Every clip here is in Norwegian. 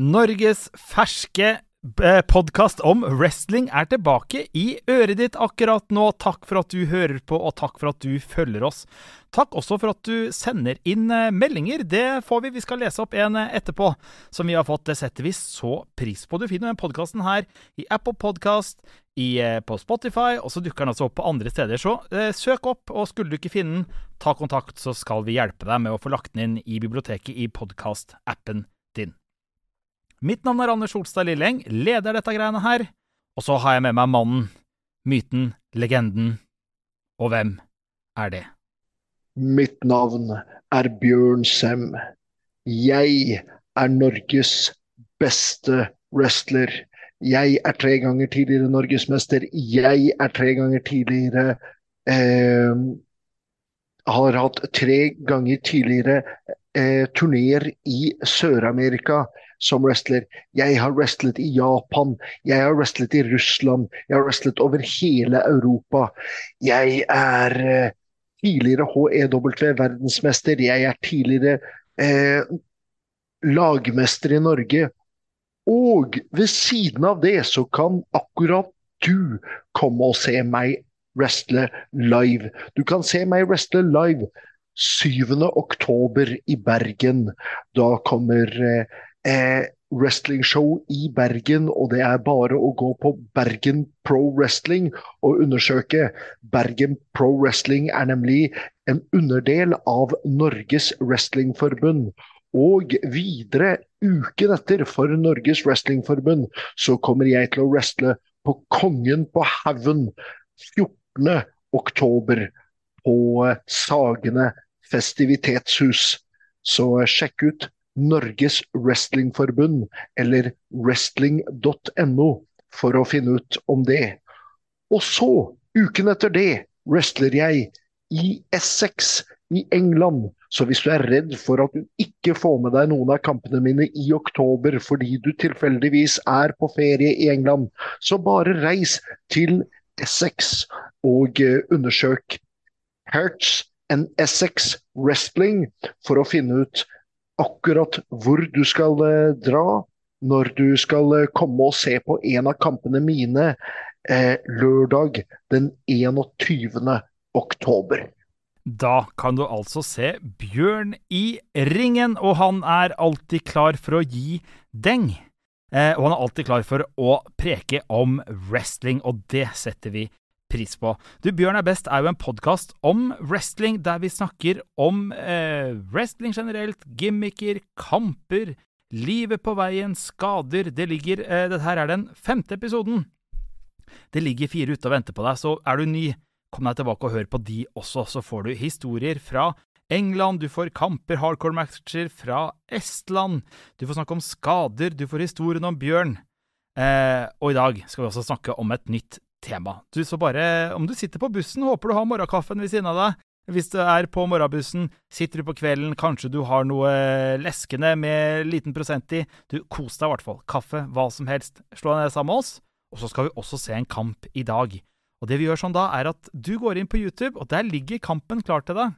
Norges ferske eh, podkast om wrestling er tilbake i øret ditt akkurat nå. Takk for at du hører på, og takk for at du følger oss. Takk også for at du sender inn eh, meldinger. Det får vi. Vi skal lese opp en eh, etterpå som vi har fått. Det setter vi så pris på. Du finner den podkasten her i Apple Podcast, på Spotify, og så dukker den altså opp på andre steder. Så eh, søk opp, og skulle du ikke finne den, ta kontakt, så skal vi hjelpe deg med å få lagt den inn i biblioteket i podkastappen din. Mitt navn er Anders Solstad Lilleng, leder dette greiene her. Og så har jeg med meg mannen, myten, legenden. Og hvem er det? Mitt navn er Bjørn Sem. Jeg er Norges beste wrestler. Jeg er tre ganger tidligere norgesmester. Jeg er tre ganger tidligere eh, Har hatt tre ganger tidligere eh, turneer i Sør-Amerika som wrestler. Jeg har wrestlet i Japan, jeg har wrestlet i Russland, jeg har wrestlet over hele Europa. Jeg er eh, tidligere HEW verdensmester, jeg er tidligere eh, lagmester i Norge. Og ved siden av det så kan akkurat du komme og se meg wrestle live. Du kan se meg wrestle live 7. oktober i Bergen. Da kommer eh, eh, wrestlingshow i Bergen, og det er bare å gå på Bergen Pro Wrestling og undersøke. Bergen Pro Wrestling er nemlig en underdel av Norges Wrestlingforbund. Og videre, uken etter, for Norges Wrestlingforbund, så kommer jeg til å wrestle på Kongen på haugen 14. oktober på Sagene festivitetshus. Så sjekk ut Norges Wrestlingforbund eller wrestling.no for å finne ut om det. Og så, uken etter det, wrestler jeg i Essex i England. Så hvis du er redd for at du ikke får med deg noen av kampene mine i oktober fordi du tilfeldigvis er på ferie i England, så bare reis til Essex og eh, undersøk Hertz and Essex Wrestling for å finne ut akkurat hvor du skal eh, dra når du skal eh, komme og se på en av kampene mine eh, lørdag den 21. oktober. Da kan du altså se Bjørn i ringen, og han er alltid klar for å gi deng. Og han er alltid klar for å preke om wrestling, og det setter vi pris på. Du, Bjørn er best er jo en podkast om wrestling, der vi snakker om eh, wrestling generelt, gimmicker, kamper, livet på veien, skader. Det ligger eh, Dette her er den femte episoden. Det ligger fire ute og venter på deg, så er du ny, kom deg tilbake og hør på de også, så får du historier fra England, du får kamper, hardcore-matcher fra Estland, du får snakke om skader, du får historien om Bjørn. Eh, og i dag skal vi også snakke om et nytt tema. Du, så bare, om du sitter på bussen, håper du har morgenkaffen ved siden av deg. Hvis du er på morgenbussen, sitter du på kvelden, kanskje du har noe leskende med liten prosent i. Du, kos deg i hvert fall. Kaffe, hva som helst. Slå deg ned sammen med oss. Og så skal vi også se en kamp i dag. Og det vi gjør sånn da, er at du går inn på YouTube, og der ligger kampen klar til deg.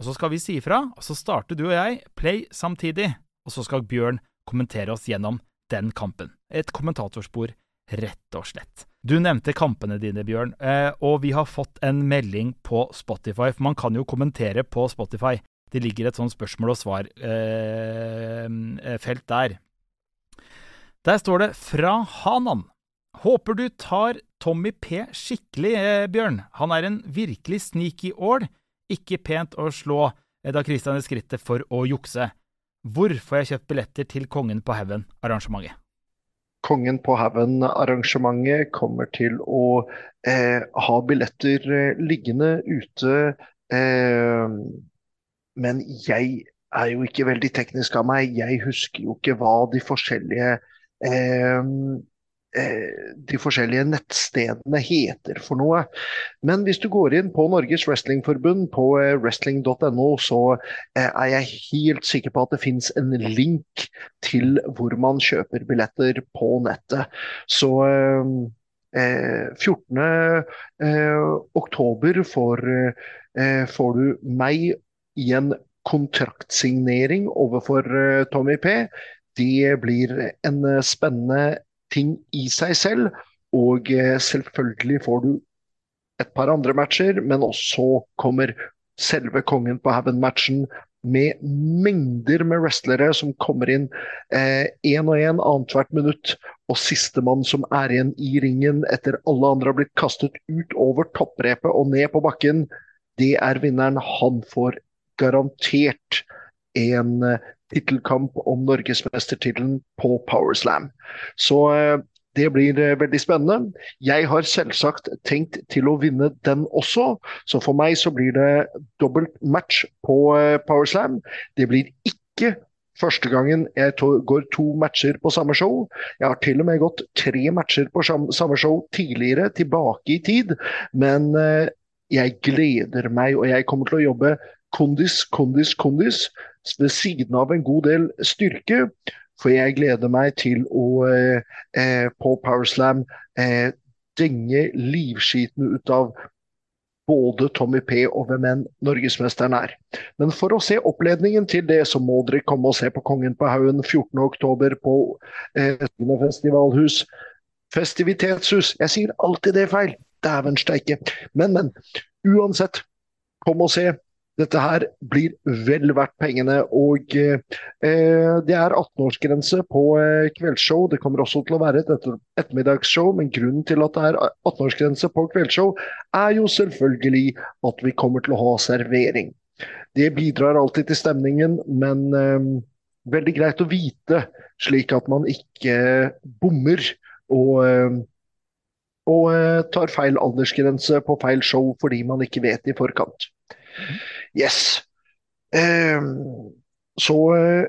Og så skal vi si ifra, og så starter du og jeg play samtidig. Og så skal Bjørn kommentere oss gjennom den kampen. Et kommentatorspor rett og slett. Du nevnte kampene dine, Bjørn, eh, og vi har fått en melding på Spotify, for man kan jo kommentere på Spotify. Det ligger et sånt spørsmål og svar-felt eh, der. Der står det 'Fra Hanan'. Håper du tar Tommy P skikkelig, eh, Bjørn. Han er en virkelig sneaky ål. Ikke pent å slå da Christian i skrittet for å jukse. Hvor får jeg kjøpt billetter til Kongen på haugen-arrangementet? Kongen på haugen-arrangementet kommer til å eh, ha billetter eh, liggende ute. Eh, men jeg er jo ikke veldig teknisk av meg. Jeg husker jo ikke hva de forskjellige eh, de forskjellige nettstedene heter for noe. Men hvis du går inn på Norges Wrestlingforbund på eh, wrestling.no, så eh, er jeg helt sikker på at det finnes en link til hvor man kjøper billetter på nettet. Så 14. oktober får, får du meg i en kontraktsignering overfor Tommy P det blir en spennende ting i seg selv. Og selvfølgelig får du et par andre matcher, men også kommer selve kongen på haugen-matchen med mengder med wrestlere som kommer inn én og én annethvert minutt. Og sistemann som er igjen i ringen etter alle andre har blitt kastet ut over topprepet og ned på bakken, det er vinneren. Han får garantert en uh, tittelkamp om norgesmestertittelen på Powerslam. Så uh, det blir uh, veldig spennende. Jeg har selvsagt tenkt til å vinne den også, så for meg så blir det dobbelt match på Powerslam. Det blir ikke Første gangen jeg går to matcher på samme show. Jeg har til og med gått tre matcher på samme show tidligere, tilbake i tid. Men eh, jeg gleder meg, og jeg kommer til å jobbe kondis, kondis, kondis ved siden av en god del styrke. For jeg gleder meg til å eh, eh på Powerslam eh, denge livskiten ut av både Tommy P og hvem enn norgesmesteren er. Men for å se oppledningen til det, så må dere komme og se på Kongen på haugen 14.10 på eh, festivalhus. Festivitetshus. Jeg sier alltid det feil. Dæven steike. Men, men. Uansett, kom og se. Dette her blir vel verdt pengene. Og eh, det er 18-årsgrense på eh, kveldsshow. Det kommer også til å være et etter ettermiddagsshow, men grunnen til at det er 18-årsgrense på kveldsshow, er jo selvfølgelig at vi kommer til å ha servering. Det bidrar alltid til stemningen, men eh, veldig greit å vite, slik at man ikke bommer. Og eh, og eh, tar feil aldersgrense på feil show fordi man ikke vet i forkant. Yes. Eh, så eh,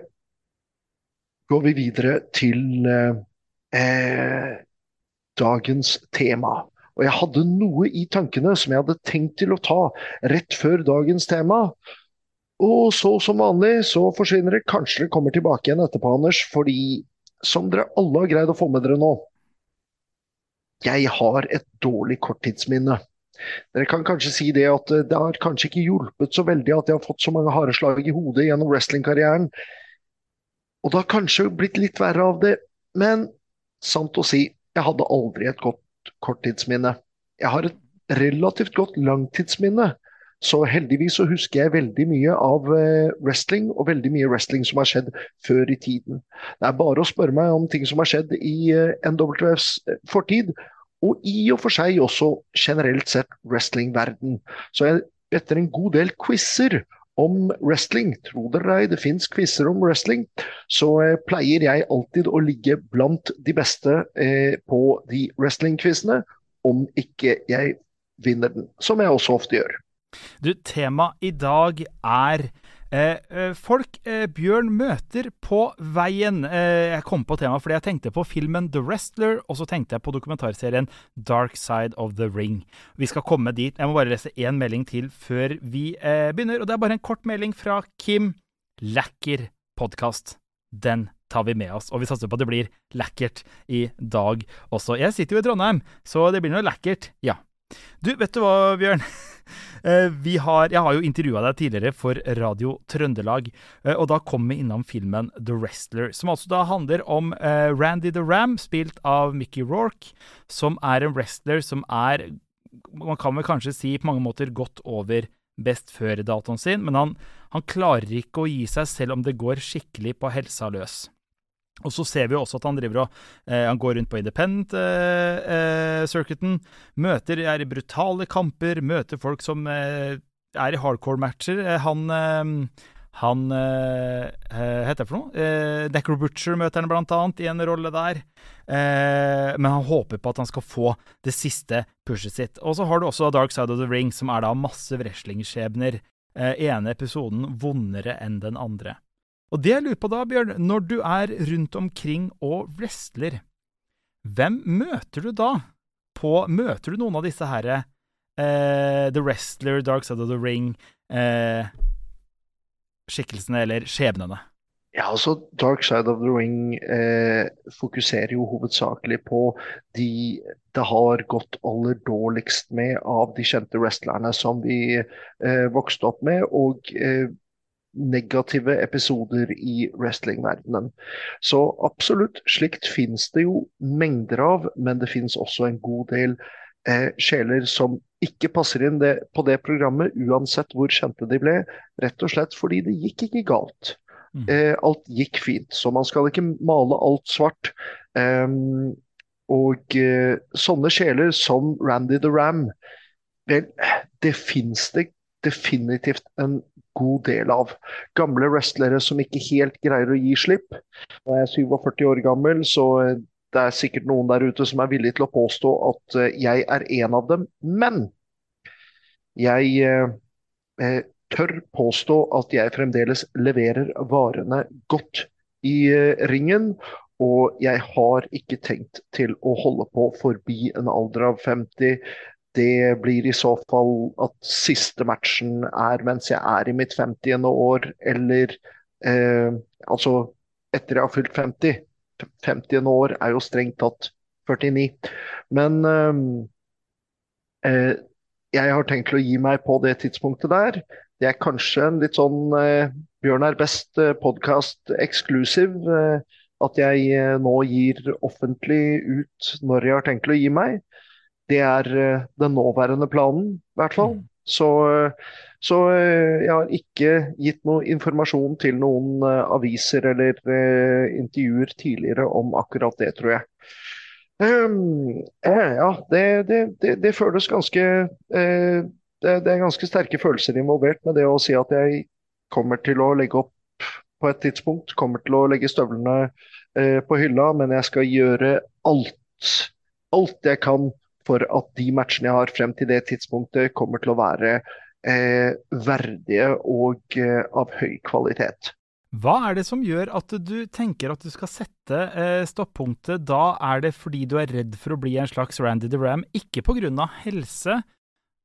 går vi videre til eh, dagens tema. Og jeg hadde noe i tankene som jeg hadde tenkt til å ta rett før dagens tema. Og så som vanlig så forsvinner det. Kanskje det kommer tilbake igjen etterpå, Anders. Fordi som dere alle har greid å få med dere nå, jeg har et dårlig korttidsminne. Dere kan kanskje si det at det har kanskje ikke hjulpet så veldig at jeg har fått så mange harde slag i hodet gjennom wrestlingkarrieren. Og det har kanskje blitt litt verre av det, men sant å si, jeg hadde aldri et godt korttidsminne. Jeg har et relativt godt langtidsminne. Så heldigvis så husker jeg veldig mye av uh, wrestling, og veldig mye wrestling som har skjedd før i tiden. Det er bare å spørre meg om ting som har skjedd i eh, NWFs eh, fortid, og i og for seg også generelt sett wrestlingverden. Så jeg, etter en god del quizer om wrestling, tro dere ei, det fins quizer om wrestling, så pleier jeg alltid å ligge blant de beste på de wrestlingquizene, om ikke jeg vinner den, som jeg også ofte gjør. Du, temaet i dag er eh, eh, folk eh, Bjørn møter på veien. Eh, jeg kom på temaet fordi jeg tenkte på filmen The Wrestler, og så tenkte jeg på dokumentarserien Dark Side of the Ring. Vi skal komme dit. Jeg må bare lese én melding til før vi eh, begynner, og det er bare en kort melding fra Kim. Lekker podkast. Den tar vi med oss. Og vi satser på at det blir lekkert i dag også. Jeg sitter jo i Trondheim, så det blir noe lekkert, ja. Du, vet du hva, Bjørn? Eh, har, jeg har jo intervjua deg tidligere for Radio Trøndelag, eh, og da kom vi innom filmen The Wrestler, som altså da handler om eh, Randy the Ram, spilt av Mickey Rorke, som er en wrestler som er Man kan vel kanskje si på mange måter godt over best før-datoen sin, men han, han klarer ikke å gi seg selv om det går skikkelig på helsa løs. Og så ser vi også at han driver og eh, han går rundt på independent-circuiten. Eh, eh, møter er i brutale kamper, møter folk som eh, er i hardcore-matcher. Eh, han eh, han heter det for noe? Eh, Decker Butcher møter han blant annet i en rolle der. men han håper på at han skal få det siste pushet sitt. Og så har du også Dark Side of the Ring, som er da masse wrestlingskjebner. ene episoden vondere enn den andre. Og det jeg lurer på da, Bjørn, når du er rundt omkring og wrestler, hvem møter du da? På, møter du noen av disse herre eh, The Wrestler, Dark Side of the Ring, eh, skikkelsene eller skjebnene? Ja, altså Dark Side of the Ring eh, fokuserer jo hovedsakelig på de det har gått aller dårligst med av de kjente wrestlerne som vi eh, vokste opp med. Og eh, negative episoder i wrestlingverdenen. Så absolutt, slikt finnes det jo mengder av, men det finnes også en god del eh, sjeler som ikke passer inn det, på det programmet, uansett hvor kjente de ble. Rett og slett fordi det gikk ikke galt. Mm. Eh, alt gikk fint, så man skal ikke male alt svart. Og eh, sånne sjeler som Randy the Ram, vel, det fins det definitivt en god del av. Gamle wrestlere som ikke helt greier å gi slipp. Jeg er 47 år gammel, så eh, det er sikkert noen der ute som er villig til å påstå at eh, jeg er en av dem. Men jeg eh, tør påstå at jeg fremdeles leverer varene godt i eh, ringen. Og jeg har ikke tenkt til å holde på forbi en alder av 50. Det blir i så fall at siste matchen er mens jeg er i mitt 50. år, eller eh, altså etter jeg har fylt 50. 50. år er jo strengt tatt 49. Men eh, eh, jeg har tenkt å gi meg på det tidspunktet der. Det er kanskje en litt sånn eh, Bjørn er best eh, eksklusiv. Eh, at jeg nå gir offentlig ut når jeg har tenkt å gi meg. Det er eh, den nåværende planen, i hvert fall. Mm. Så, eh, så, eh, jeg har ikke gitt noe informasjon til noen aviser eller intervjuer tidligere om akkurat det, tror jeg. Um, ja, det, det, det, det, føles ganske uh, det, er ganske sterke følelser involvert med det å si at jeg kommer til å legge opp på et tidspunkt. Kommer til å legge støvlene uh, på hylla, men jeg skal gjøre alt, alt jeg kan for at de matchene jeg har frem til det tidspunktet, kommer til å være eh, verdige og eh, av høy kvalitet. Hva er det som gjør at du tenker at du skal sette eh, stoppunktet da? Er det fordi du er redd for å bli en slags Randy the Ram, ikke pga. helse,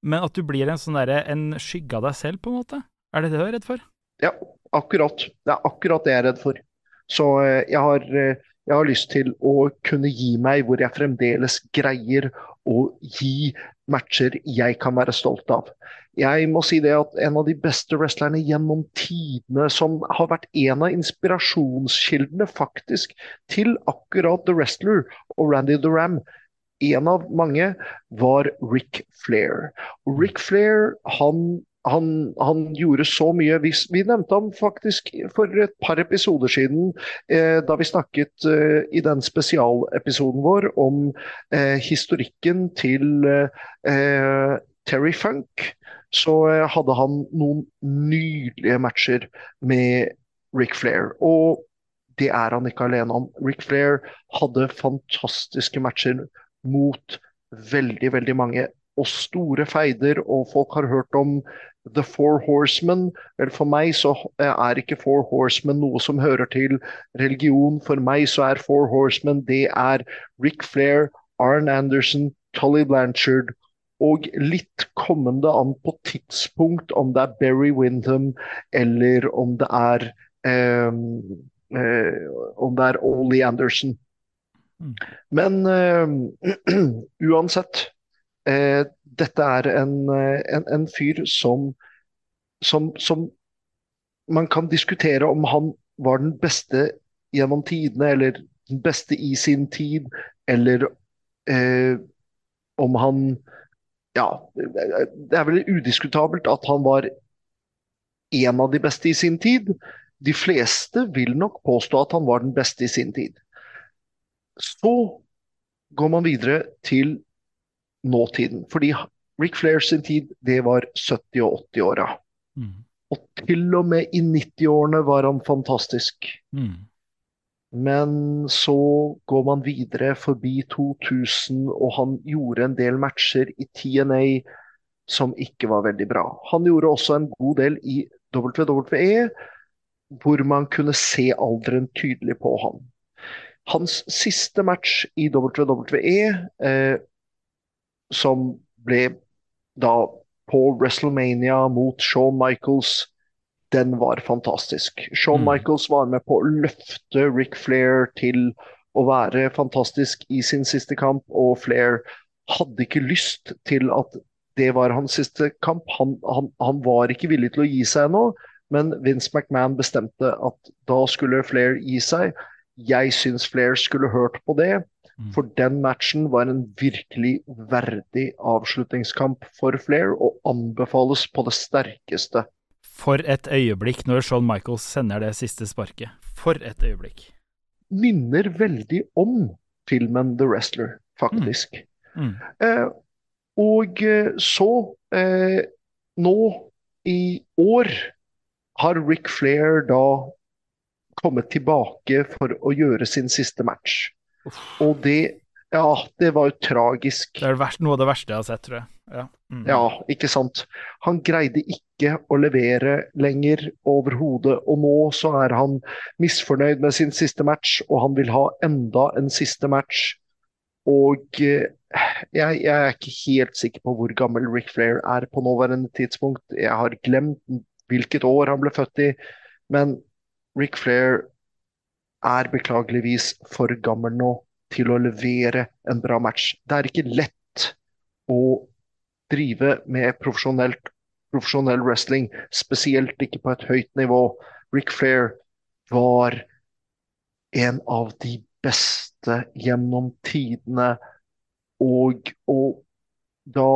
men at du blir en, sånn der, en skygge av deg selv, på en måte? Er det det du er redd for? Ja, akkurat. Det er akkurat det jeg er redd for. Så eh, jeg har, eh, jeg har lyst til å kunne gi meg hvor jeg fremdeles greier å gi matcher jeg kan være stolt av. Jeg må si det at En av de beste wrestlerne gjennom tidene, som har vært en av inspirasjonskildene faktisk til akkurat The Wrestler og Randy the Ram, en av mange, var Rick Flair. Rick Flair han han, han, gjorde så mye. Vi, vi, nevnte ham faktisk for et par episoder siden, eh, da vi snakket eh, i den spesialepisoden vår om eh, historikken til eh, Terry Funk. Så eh, hadde han noen nydelige matcher med Rick Flair. Og det er han ikke alene om. Rick Flair hadde fantastiske matcher mot veldig, veldig mange og store feider, og folk har hørt om The Four Horsemen. Vel, for meg så er ikke Four Horsemen noe som hører til religion. For meg så er Four Horsemen det er Rick Flair, Arn Anderson, Tolly Blanchard og litt kommende an på tidspunkt om det er Berry Windham eller om det er um, eh, om det er Ollie Anderson. Mm. Men eh, uansett uh, dette er en, eh, en, en fyr som, som, som, man kan diskutere om han var den beste gjennom tidene, eller den beste i sin tid, eller eh, om han Ja, det er vel udiskutabelt at han var en av de beste i sin tid. De fleste vil nok påstå at han var den beste i sin tid. Så går man videre til nåtiden. Fordi Rick Flair sin tid, det var 70- og 80-åra. Mm. Og til og med i 90-årene var han fantastisk. Mm. Men så går man videre forbi 2000, og han gjorde en del matcher i TNA som ikke var veldig bra. Han gjorde også en god del i WWE, hvor man kunne se alderen tydelig på han. Hans siste match i WWE, eh, som ble da på WrestleMania mot Shawn Michaels, den var fantastisk. Shawn mm. Michaels var med på å løfte Rick Flair til å være fantastisk i sin siste kamp, og Flair hadde ikke lyst til at det var hans siste kamp. Han, han, han var ikke villig til å gi seg ennå, men Vince McMahon bestemte at da skulle Flair gi seg. Jeg syns Flair skulle hørt på det. For den matchen var en virkelig verdig avslutningskamp for Flair, og anbefales på det sterkeste. For et øyeblikk når Shawn Michaels sender det siste sparket. For et øyeblikk. Minner veldig om filmen The Wrestler, faktisk. Mm. Eh, og eh, så, eh, nå i år, har Ric Flair da kommet tilbake for å gjøre sin siste match. Og det Ja, det var jo tragisk. Det er noe av det verste jeg har sett, tror jeg. Ja. Mm. Ja, ikke sant. Han greide ikke å levere lenger overhodet, og nå så er han misfornøyd med sin siste match, og han vil ha enda en siste match. Og eh, jeg, jeg er ikke helt sikker på hvor gammel Ric Flair er på nåværende tidspunkt. Jeg har glemt hvilket år han ble født i, men Ric Flair er beklageligvis for gammel nå til å levere en bra match. Det er ikke lett å drive med profesjonell wrestling, spesielt ikke på et høyt nivå. Ric Flair var en av de beste gjennom tidene, og å da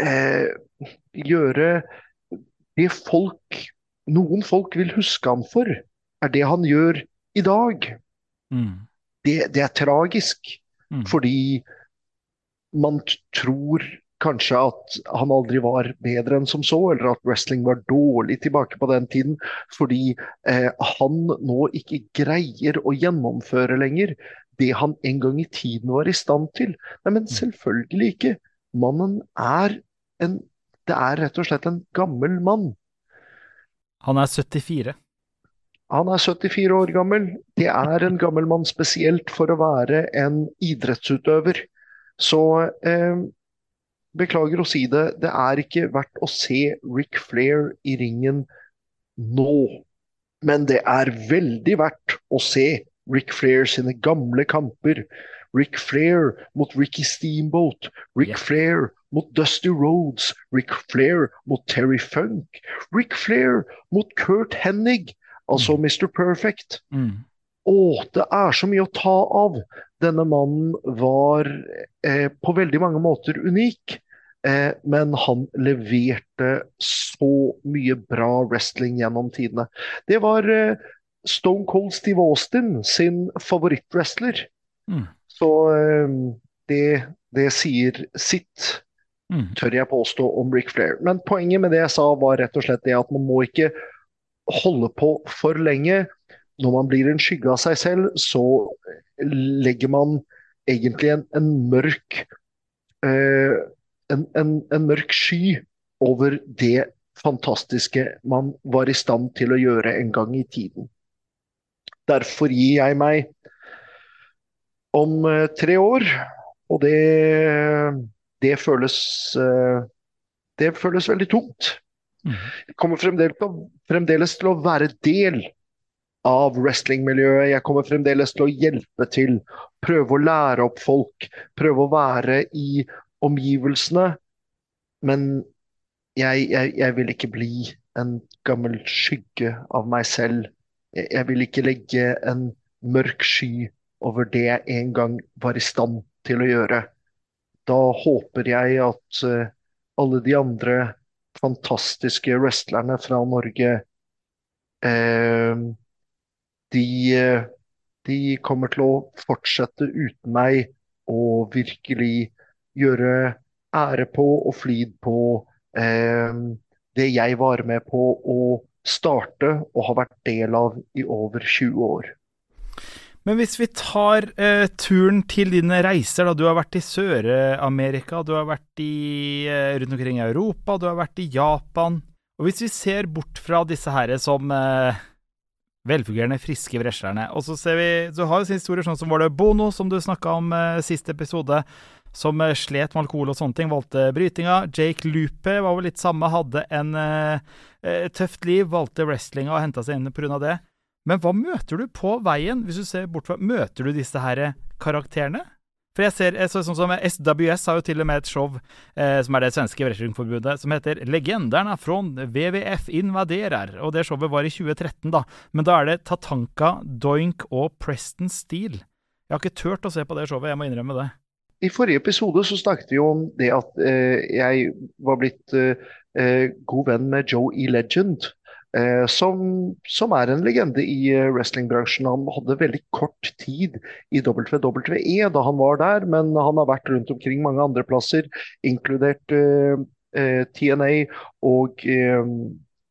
eh, gjøre det folk Noen folk vil huske han for, er det han gjør i dag. Mm. Det, det er tragisk. Mm. Fordi man tror kanskje at han aldri var bedre enn som så, eller at wrestling var dårlig tilbake på den tiden. Fordi eh, han nå ikke greier å gjennomføre lenger det han en gang i tiden var i stand til. Nei, men selvfølgelig ikke. Mannen er en Det er rett og slett en gammel mann. Han er 74. Han er 74 år gammel. Det er en gammel mann, spesielt for å være en idrettsutøver. Så eh, beklager å si det, det er ikke verdt å se Ric Flair i ringen nå. Men det er veldig verdt å se Ric Flair sine gamle kamper. Ric Flair mot Ricky Steamboat. Ric yeah. Flair mot Dusty Rhodes. Ric Flair mot Terry Funk. Ric Flair mot Kurt Hennig, altså Mr. Perfect. Mm. Å, det er så mye å ta av. Denne mannen var eh, på veldig mange måter unik, eh, men han leverte så mye bra wrestling gjennom tidene. Det var eh, Stone Cold Steve Austin sin favorittwrestler. Mm. Så eh, det, det sier sitt Mm. tør jeg påstå om Ric Flair. Men poenget med det jeg sa var rett og slett det at man må ikke holde på for lenge. Når man blir en skygge av seg selv, så legger man egentlig en, en mørk eh, en, en, en mørk sky over det fantastiske man var i stand til å gjøre en gang i tiden. Derfor gir jeg meg om eh, tre år, og det, det føles eh, det føles veldig tungt. Jeg kommer fremdeles til, å, fremdeles til å være del av wrestlingmiljøet. Jeg kommer fremdeles til å hjelpe til, prøve å lære opp folk, prøve å være i omgivelsene. Men jeg, jeg, jeg vil ikke bli en gammel skygge av meg selv. Jeg, jeg vil ikke legge en mørk sky over det jeg en gang var i stand til å gjøre. Da håper jeg at eh, alle de andre fantastiske wrestlerne fra Norge eh, de, de kommer til å fortsette uten meg og virkelig gjøre ære på og flid på eh, det jeg var med på å starte og har vært del av i over 20 år. Men hvis vi tar eh, turen til dine reiser, da. Du har vært i Sør-Amerika, du har vært i, eh, rundt omkring i Europa, du har vært i Japan. Og hvis vi ser bort fra disse herre som eh, velfungerende, friske vreslerne. og så ser vi Du har jo sin historie, sånn som var det Bono, som du snakka om eh, sist episode, som eh, slet med alkohol og sånne ting, valgte brytinga. Jake Lupe var vel litt samme, hadde en eh, eh, tøft liv, valgte wrestlinga og henta seg inn pga. det. Men hva møter du på veien, hvis du ser bort fra Møter du disse her karakterene? For jeg ser, så, sånn som SWS har jo til og med et show, eh, som er det svenske wrestlingforbundet, som heter 'Legenderna från WWF invaderer'. Og det showet var i 2013, da. Men da er det Tatanka, Doink og Preston Steele. Jeg har ikke turt å se på det showet, jeg må innrømme det. I forrige episode så snakket vi om det at eh, jeg var blitt eh, eh god venn med Joe E. Legend. Eh, som, som, er en legende i eh, wrestlingbransjen. Han hadde veldig kort tid i WWE da han var der, men han har vært rundt omkring mange andre plasser, inkludert eh, eh TNA, og eh,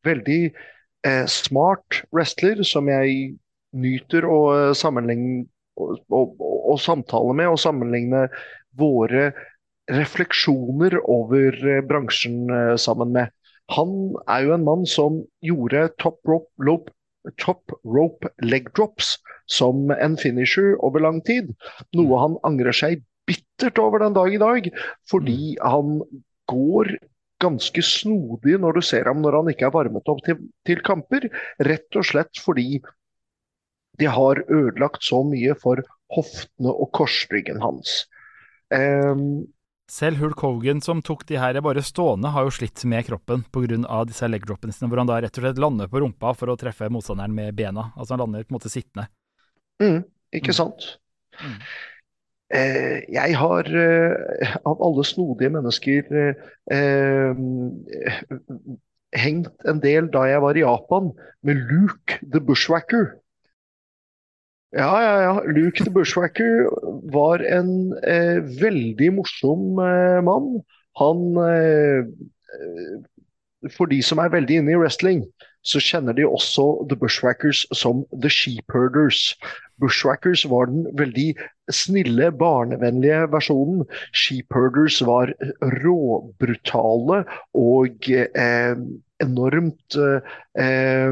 veldig smart wrestler som jeg nyter å sammenligne og, og, samtale med og sammenligne våre refleksjoner over bransjen sammen med. Han er jo en mann som gjorde top rope, lope, top rope leg drops som en finisher over lang tid. Noe han angrer seg bittert over den dag i dag, fordi mm. han går ganske snodig når du ser ham når han ikke er varmet opp til, til kamper. Rett og slett fordi de har ødelagt så mye for hoftene og korsryggen hans. Um, selv Hulk Hogan, som tok de her bare stående, har jo slitt med kroppen pga. disse legdroppene sine, hvor han da rett og slett lander på rumpa for å treffe motstanderen med bena. Altså han lander på en måte sittende. Mm, ikke mm. sant. Mm. Eh, jeg har, eh, av alle snodige mennesker, eh, eh, hengt en del da jeg var i Japan, med Luke the Bushwacker. Ja, ja, ja. Luke the Bushwacker var en eh, veldig morsom eh, mann. Han eh, For de som er veldig inne i wrestling, så kjenner de også The Bushwackers som The Sheepherders. Bushwackers var den veldig snille, barnevennlige versjonen. Sheepherders var råbrutale og eh, enormt eh,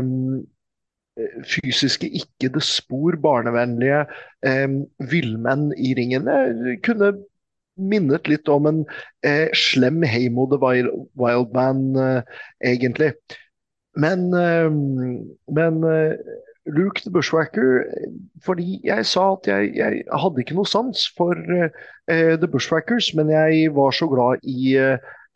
fysiske, ikke det spor barnevennlige eh, villmenn i ringene kunne minnet litt om en eh, slem Heimo the Wildman, eh, egentlig. Men, eh, men eh, Luke the Bushwacker Fordi jeg sa at jeg, jeg hadde ikke noe sans for eh, The Bushwackers, men jeg var så glad i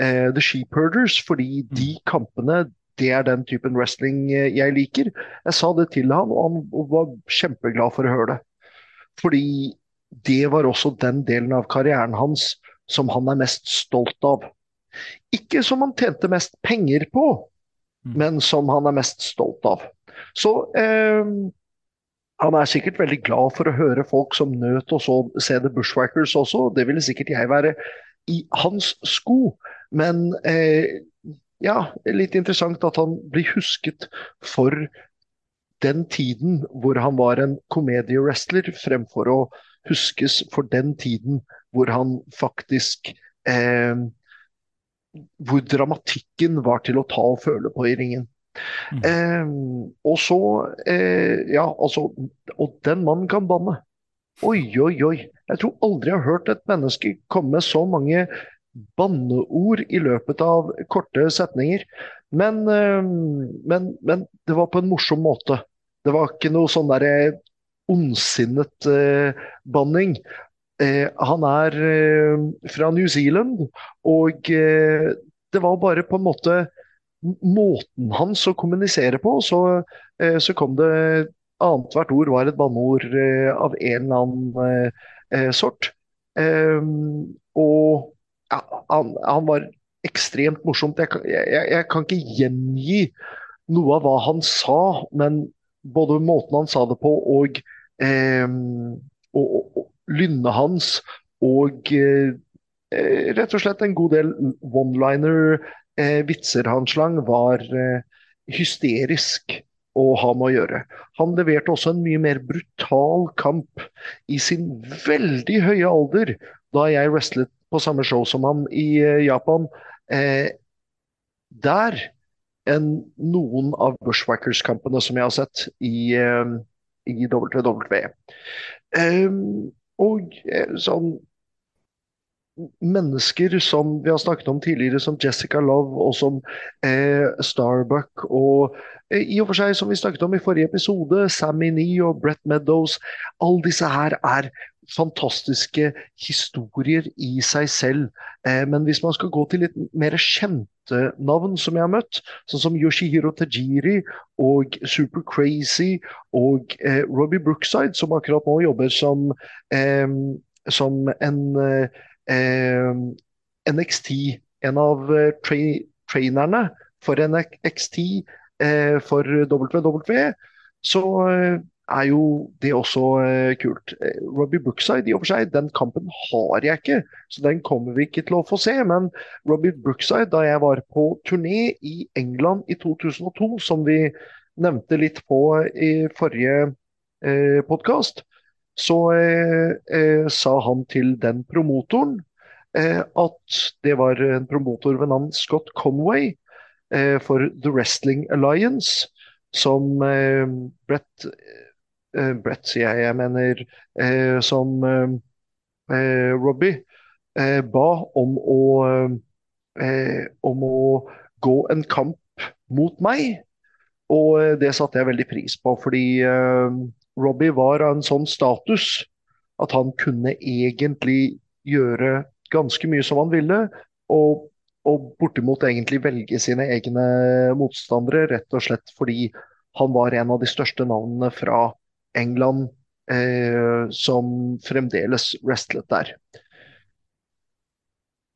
The Sheepherders fordi de mm. kampene det er den typen wrestling eh, jeg liker. Jeg sa det til han, og han var kjempeglad for å høre det. Fordi det var også den delen av karrieren hans som han er mest stolt av. Ikke som han tjente mest penger på, mm. men som han er mest stolt av. Så eh, han er sikkert veldig glad for å høre folk som nøt å se The Bushwackers også. Det ville sikkert jeg være i hans sko. Men eh, ja, litt interessant at han blir husket for den tiden hvor han var en komediewrestler, fremfor å huskes for den tiden hvor han faktisk eh, Hvor dramatikken var til å ta og føle på i ringen. Mm. Eh, og så eh, Ja, altså Og den mannen kan banne. Oi, oi, oi. Jeg tror aldri jeg har hørt et menneske komme med så mange banneord i løpet av korte setninger. Men, eh, men, men, det var på en morsom måte. Det var ikke noe sånn derre ondsinnet eh, banning. Eh, han er eh, fra New Zealand, og eh, det var bare på en måte måten hans å kommunisere på. Så, eh, så kom det Annethvert ord var et banneord av en eller annen sort. og han, han, var ekstremt morsomt. Jeg, jeg, jeg, kan ikke gjengi noe av hva han sa, men både måten han sa det på og, eh, og, og, og lynnet hans og eh, rett og slett en god del one-liner, eh, han slang, var eh, hysterisk å ha med å gjøre. Han leverte også en mye mer brutal kamp i sin veldig høye alder, da jeg wrestlet på samme show som han i eh, Japan eh, der enn noen av Bushwackers-kampene som jeg har sett i, eh, i WWE. Um, og eh, sånn mennesker som vi har snakket om tidligere, som Jessica Love og som eh, Starbuck og i og for seg, som vi snakket om i forrige episode, Sammy Nee og Brett Meadows. Alle disse her er fantastiske historier i seg selv. Eh, men hvis man skal gå til litt mer kjente navn som jeg har møtt, sånn som Yoshihiro Tajiri og Super Crazy og eh, Robbie Brookside, som akkurat nå jobber som, som en eh, NXT, en av tra trainerne for NXT for WWE, så er jo det også eh, kult. Eh, Robbie Brookside i og for seg, den kampen har jeg ikke, så den kommer vi ikke til å få se. Men Robbie Brookside, da jeg var på turné i England i 2002, som vi nevnte litt på i forrige eh, podkast, så eh, eh, sa han til den promotoren eh, at det var en promotor ved navn Scott Conway for The Wrestling Alliance, som Brett Brett, sier jeg, jeg mener eh, som eh, eh Robbie eh, ba om å, eh, om å gå en kamp mot meg. Og det satte jeg veldig pris på, fordi Robbie var av en sånn status at han kunne egentlig gjøre ganske mye som han ville. Og, og bortimot egentlig velge sine egne motstandere, rett og slett fordi han var en av de største navnene fra England eh, som fremdeles wrestlet der.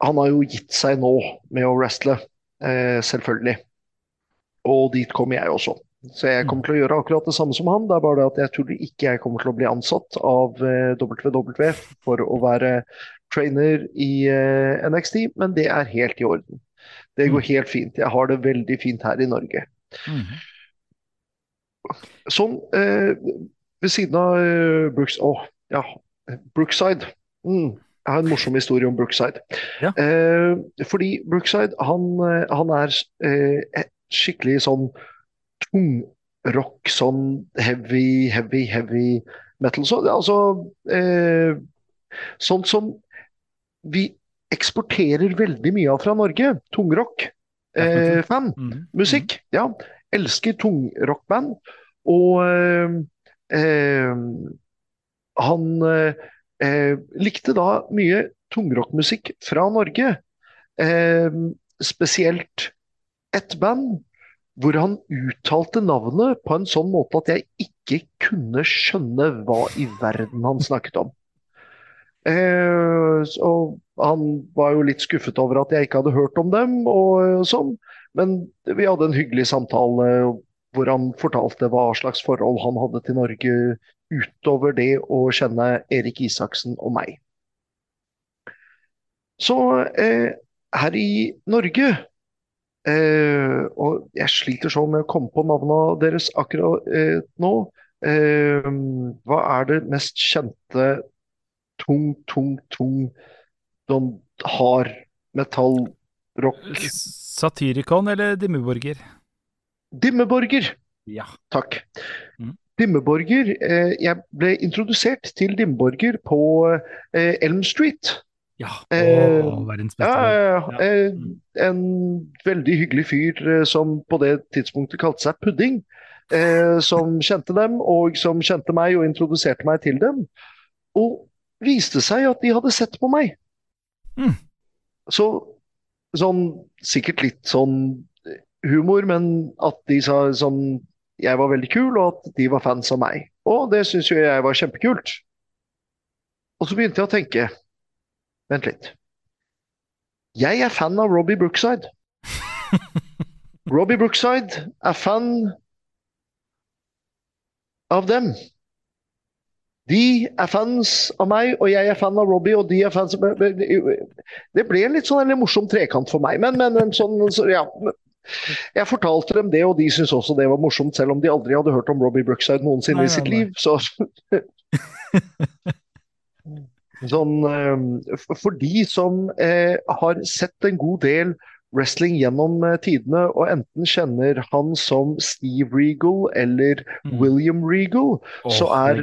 Han har jo gitt seg nå med å wrestle, eh, selvfølgelig. Og dit kommer jeg også. Så jeg kommer til å gjøre akkurat det samme som han. Det er bare det at jeg tror ikke jeg kommer til å bli ansatt av eh, WWE for å være trainer i eh, NXT, men det er helt i orden. Det går mm. helt fint. Jeg har det veldig fint her i Norge. Mm. Sånn, eh, ved siden av uh, Brooks... Å, oh, ja. Brookside. Mm. Jeg har en morsom historie om Brookside. Ja. Eh, fordi Brookside, han, eh, han er eh, skikkelig sånn tungrock, sånn heavy, heavy, heavy metal. Så, altså eh, Sånt som vi eksporterer veldig mye av fra Norge. Tungrock. Eh, fan. Mm. Musikk. Ja. Elsker tungrockband. Og eh, Eh, han eh, likte da mye tungrockmusikk fra Norge. Eh, spesielt et band hvor han uttalte navnet på en sånn måte at jeg ikke kunne skjønne hva i verden han snakket om. Eh, og han var jo litt skuffet over at jeg ikke hadde hørt om dem, og sånn. Men vi hadde en hyggelig samtale hvor han fortalte hva slags forhold han hadde til Norge utover det å kjenne Erik Isaksen og meg. Så eh, her i Norge eh, Og jeg sliter sånn med å komme på navnene deres akkurat eh, nå. Eh, hva er det mest kjente tung, tung, tung don, hard metall-rock? Satirikon eller Dimmeborger? Dimmeborger. Ja. Takk. Mm. Dimmeborger eh, Jeg ble introdusert til Dimmeborger på eh, Elm Street. Ja, å, verdens beste. Ja, ja. Eh, en veldig hyggelig fyr eh, som på det tidspunktet kalte seg Pudding. Eh, som kjente dem, og som kjente meg og introduserte meg til dem. Og viste seg at de hadde sett på meg. Mm. Så sånn sikkert litt sånn humor, men at de sa sånn jeg var veldig kul, og at de var fans av meg. Og det syns jo jeg var kjempekult. Og så begynte jeg å tenke Vent litt. Jeg er fan av Robbie Brookside. Robbie Brookside er fan av dem. De er fans av meg, og jeg er fan av Robbie, og de er fans av Det ble en litt sånn en morsom trekant for meg, men, men en sånn så, ja, jeg fortalte dem det, og de syntes også det var morsomt, selv om de aldri hadde hørt om Robbie Brookside noensinne nei, i sitt nei, liv. Så Sånn, eh, for de som eh, har sett en god del wrestling gjennom eh, tidene, og enten kjenner han som Steve Regal eller mm. William Regal, oh, så er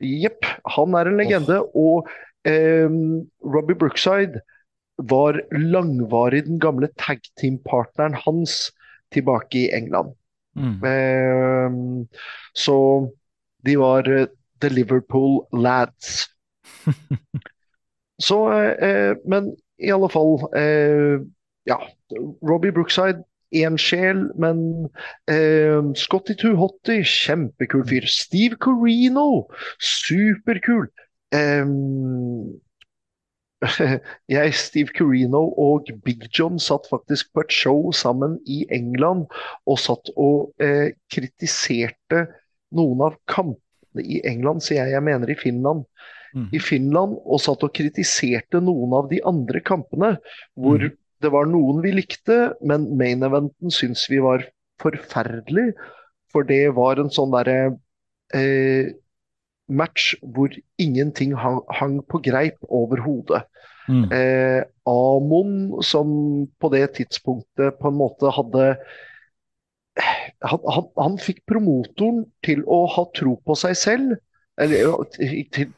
Jepp, eh, han er en legende. Oh. Og eh, Robbie Brookside var langvarig den gamle tag team-partneren hans tilbake i England. Mm. Eh, så de var uh, The Liverpool Lads. Så, eh, men i alle fall eh, Ja, Robbie Brookside, én sjel, men eh, Scotty Tuhotty, kjempekul fyr. Steve Corino, superkul. Eh, jeg, Steve Carino og Big John satt faktisk på et show sammen i England og satt og eh, kritiserte noen av kampene i England, sier jeg, jeg mener i Finland. Mm. I Finland og satt og kritiserte noen av de andre kampene hvor Mm. det var noen vi likte, men main eventen syns vi var forferdelig. For det var en sånn derre eh, match hvor ingenting hang, hang på greip overhodet. Mm. Eh, Amon, som på det tidspunktet på en måte hadde han, han, han fikk promotoren til å ha tro på seg selv. Eller til,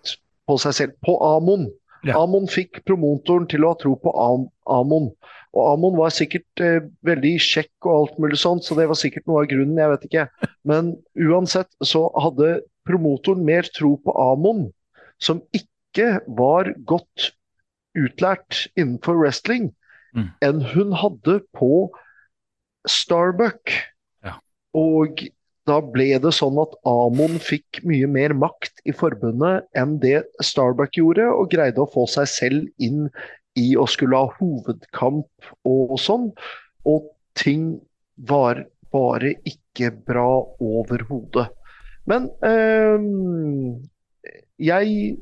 på seg selv. På Amon. Ja. Amon fikk promotoren til å ha tro på Am Amon. Og Amon var sikkert eh, veldig kjekk og alt mulig sånt, så det var sikkert noe av grunnen, jeg vet ikke. Men uansett så hadde promotoren mer tro på Amon, som ikke var godt utlært innenfor wrestling, Mm. enn hun hadde på Starbuck. Ja. Og da ble det sånn at Amon fikk mye mer makt i forbundet enn det Starbuck gjorde, og greide å få seg selv inn i å skulle ha hovedkamp og sånn. Og ting var bare ikke bra overhodet. Men eh, jeg,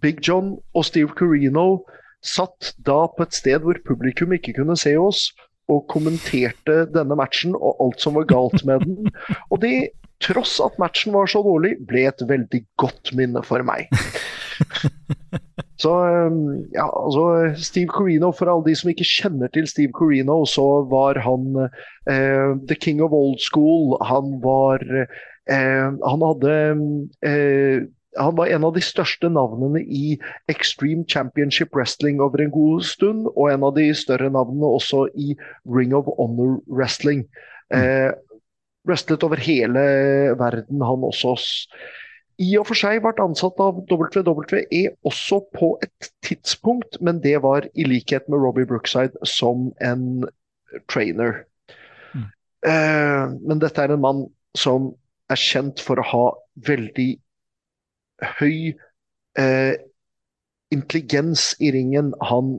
Big John og Steve Corino satt da på et sted hvor publikum ikke kunne se oss, og kommenterte denne matchen og alt som var galt med den. Og det, tross at matchen var så dårlig, ble et veldig godt minne for meg. Så um, ja, altså Steve Corino, for alle de som ikke kjenner til Steve Corino, så var han eh, the king of old school. Han var Han hadde eh, han var en av de største navnene i Extreme Championship Wrestling over en god stund, og en av de større navnene også i Ring of Honor Wrestling. Eh, wrestlet over hele verden, han også. I og for seg ble ansatt av WWE også på et tidspunkt, men det var i likhet med Robbie Brookside som en trainer. Mm. Eh, men dette er en mann som er kjent for å ha veldig høy eh, intelligens i ringen. Han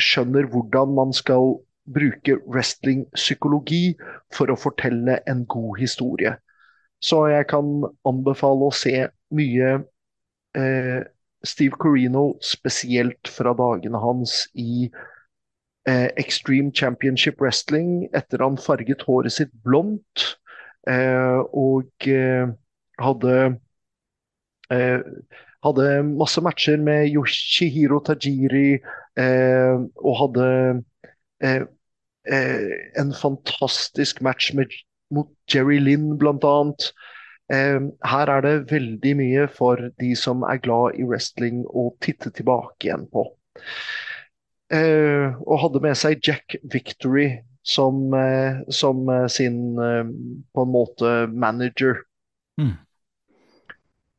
skjønner hvordan man skal bruke wrestling-psykologi for å fortelle en god historie. Så jeg kan anbefale å se mye eh, Steve Corino, spesielt fra dagene hans i eh, Extreme Championship Wrestling, etter han farget håret sitt blondt og eh, hadde Eh, hadde masse matcher med Yoshihiro Tajiri eh, og hadde eh, eh, en fantastisk match med, mot Jerry Lynn, blant annet. Eh, her er det veldig mye for de som er glad i wrestling å titte tilbake igjen på. Eh, og hadde med seg Jack Victory som, eh, som sin på en måte manager. Mm.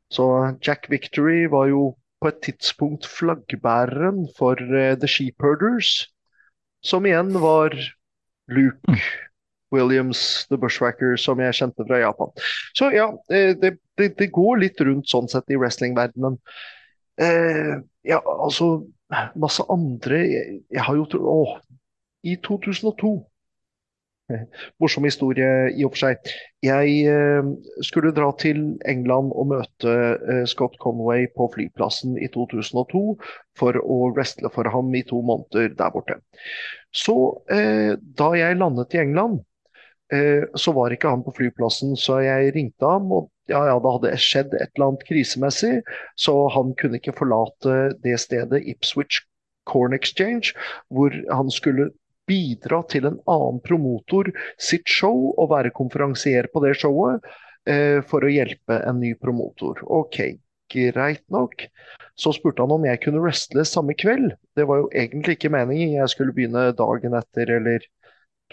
Så Jack Victory var jo på et tidspunkt flaggbæreren for The Sheepherders, som igjen var Luke Mm. Williams, The Bushwacker, som jeg kjente fra Japan. Så ja, det, det, det går litt rundt sånn sett i wrestlingverdenen. Eh, ja, altså Masse andre Jeg, jeg har jo Å, i 2002 Morsom historie i og for seg. Jeg eh, skulle dra til England og møte eh, Scott Conway på flyplassen i 2002 for å wrestle for ham i to måneder der borte. Så eh, da jeg landet i England, så var ikke han på flyplassen, så jeg ringte ham. og ja, ja, det hadde skjedd et eller annet krisemessig, så han kunne ikke forlate det stedet, Ipswich Corn Exchange, hvor han skulle bidra til en annen promotor sitt show og være konferansier på det showet eh, for å hjelpe en ny promotor. Ok, greit nok. Så spurte han om jeg kunne wrestle samme kveld. Det var jo egentlig ikke meningen. Jeg skulle begynne dagen etter eller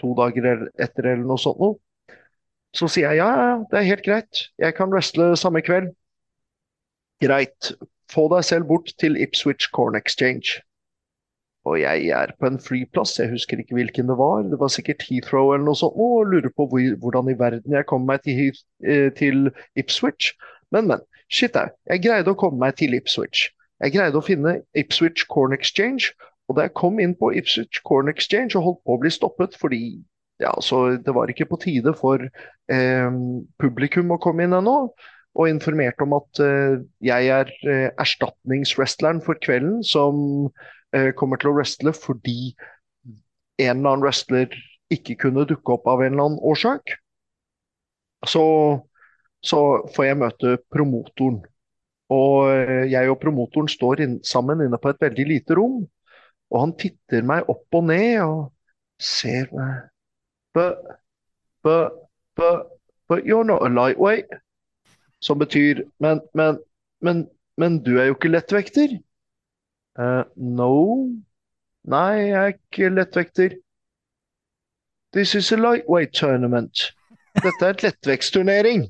to dager etter eller noe sånt noe. Så sier jeg ja, det er helt greit. Jeg kan wrestle samme kveld. Greit. få deg selv bort til Ipswich Corn Exchange. Og jeg er på en flyplass, jeg husker ikke hvilken det var, det var sikkert Heathrow eller noe sånt, og lurer på hvor, hvordan i verden jeg kom meg til, eh, til Ipswich. Men, men. Shit au. Jeg greide å komme meg til Ipswich. Jeg greide å finne Ipswich Corn Exchange, og da jeg kom inn på Ipswich Corn Exchange og holdt på å bli stoppet fordi ja, altså, det var ikke på tide for eh, publikum å komme inn ennå, og informerte om at eh, jeg er eh, erstatningswrestleren for kvelden som kommer til å wrestle fordi en eller annen wrestler ikke kunne dukke opp av en eller annen årsak. Så, så får jeg møte promotoren. Og eh, jeg og promotoren står inn, sammen inne på et veldig lite rom. Og han titter meg opp og ned og ser meg But, but, but, but you're not a lightweight. Som betyr Men, men, men, men du er jo ikke lettvekter. Uh, no. Nei, jeg er ikke lettvekter. This is a lightweight tournament. Dette er et lettvektsturnering.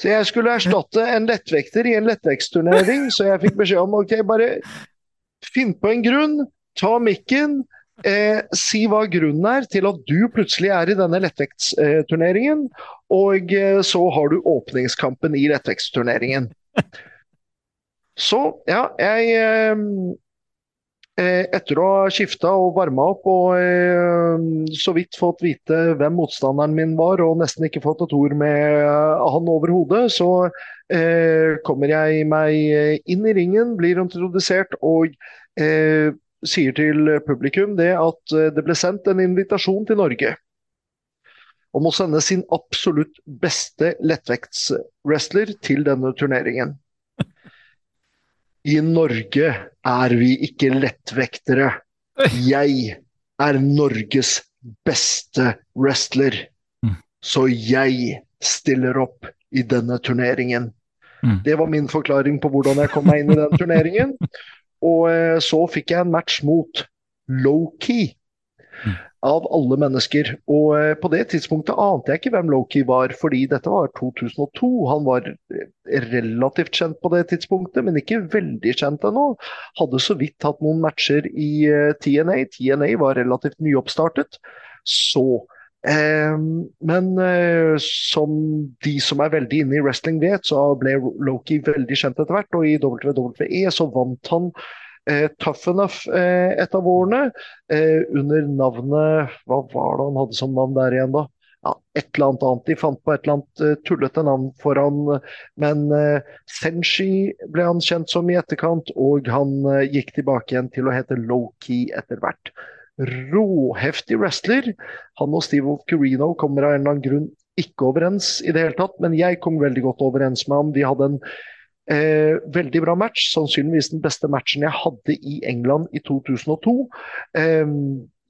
Så jeg skulle erstatte en lettvekter i en lettvektsturnering, så jeg fikk beskjed om ok, bare finn på en grunn, ta mikken, Eh, si hva grunnen er til at du plutselig er i denne lettvektsturneringen, og eh, så har du åpningskampen i lettvektsturneringen. Så ja, jeg eh, eh Etter å ha skifta og varma opp og eh, så vidt fått vite hvem motstanderen min var, og nesten ikke fått et ord med han over hodet, så kommer jeg meg inn i ringen, blir introdusert og sier til publikum det at det ble sendt en invitasjon til Norge om å sende sin absolutt beste lettvektswrestler til denne turneringen. I Norge er vi ikke lettvektere. Jeg er Norges beste wrestler. Mm. Så jeg stiller opp i denne turneringen. Mm. Det var min forklaring på hvordan jeg kom meg inn i den turneringen. Og eh, så fikk jeg en match mot Low-Key. Av alle mennesker. Og eh, på det tidspunktet ante jeg ikke hvem Low-Key var, fordi dette var 2002. Han var eh, relativt kjent på det tidspunktet, men ikke veldig kjent ennå. Hadde så vidt hatt noen matcher i TNA. TNA var relativt nyoppstartet. Så Eh, men eh, som de som er veldig inne i wrestling vet, så ble Loki veldig kjent etter hvert. Og i WWE så vant han eh, Tough Enough eh, et av årene eh, under navnet Hva var det han hadde som navn der igjen, da? Ja, et eller annet annet. De fant på et eller annet uh, tullete navn for han. Men uh, Senshi ble han kjent som i etterkant, og han uh, gikk tilbake igjen til å hete Key etter hvert råheftig wrestler. Han og Steve Ocurino kommer av en eller annen grunn ikke overens i det hele tatt, men jeg kom veldig godt overens med ham. De hadde en eh, veldig bra match, sannsynligvis den beste matchen jeg hadde i England i 2002. Eh,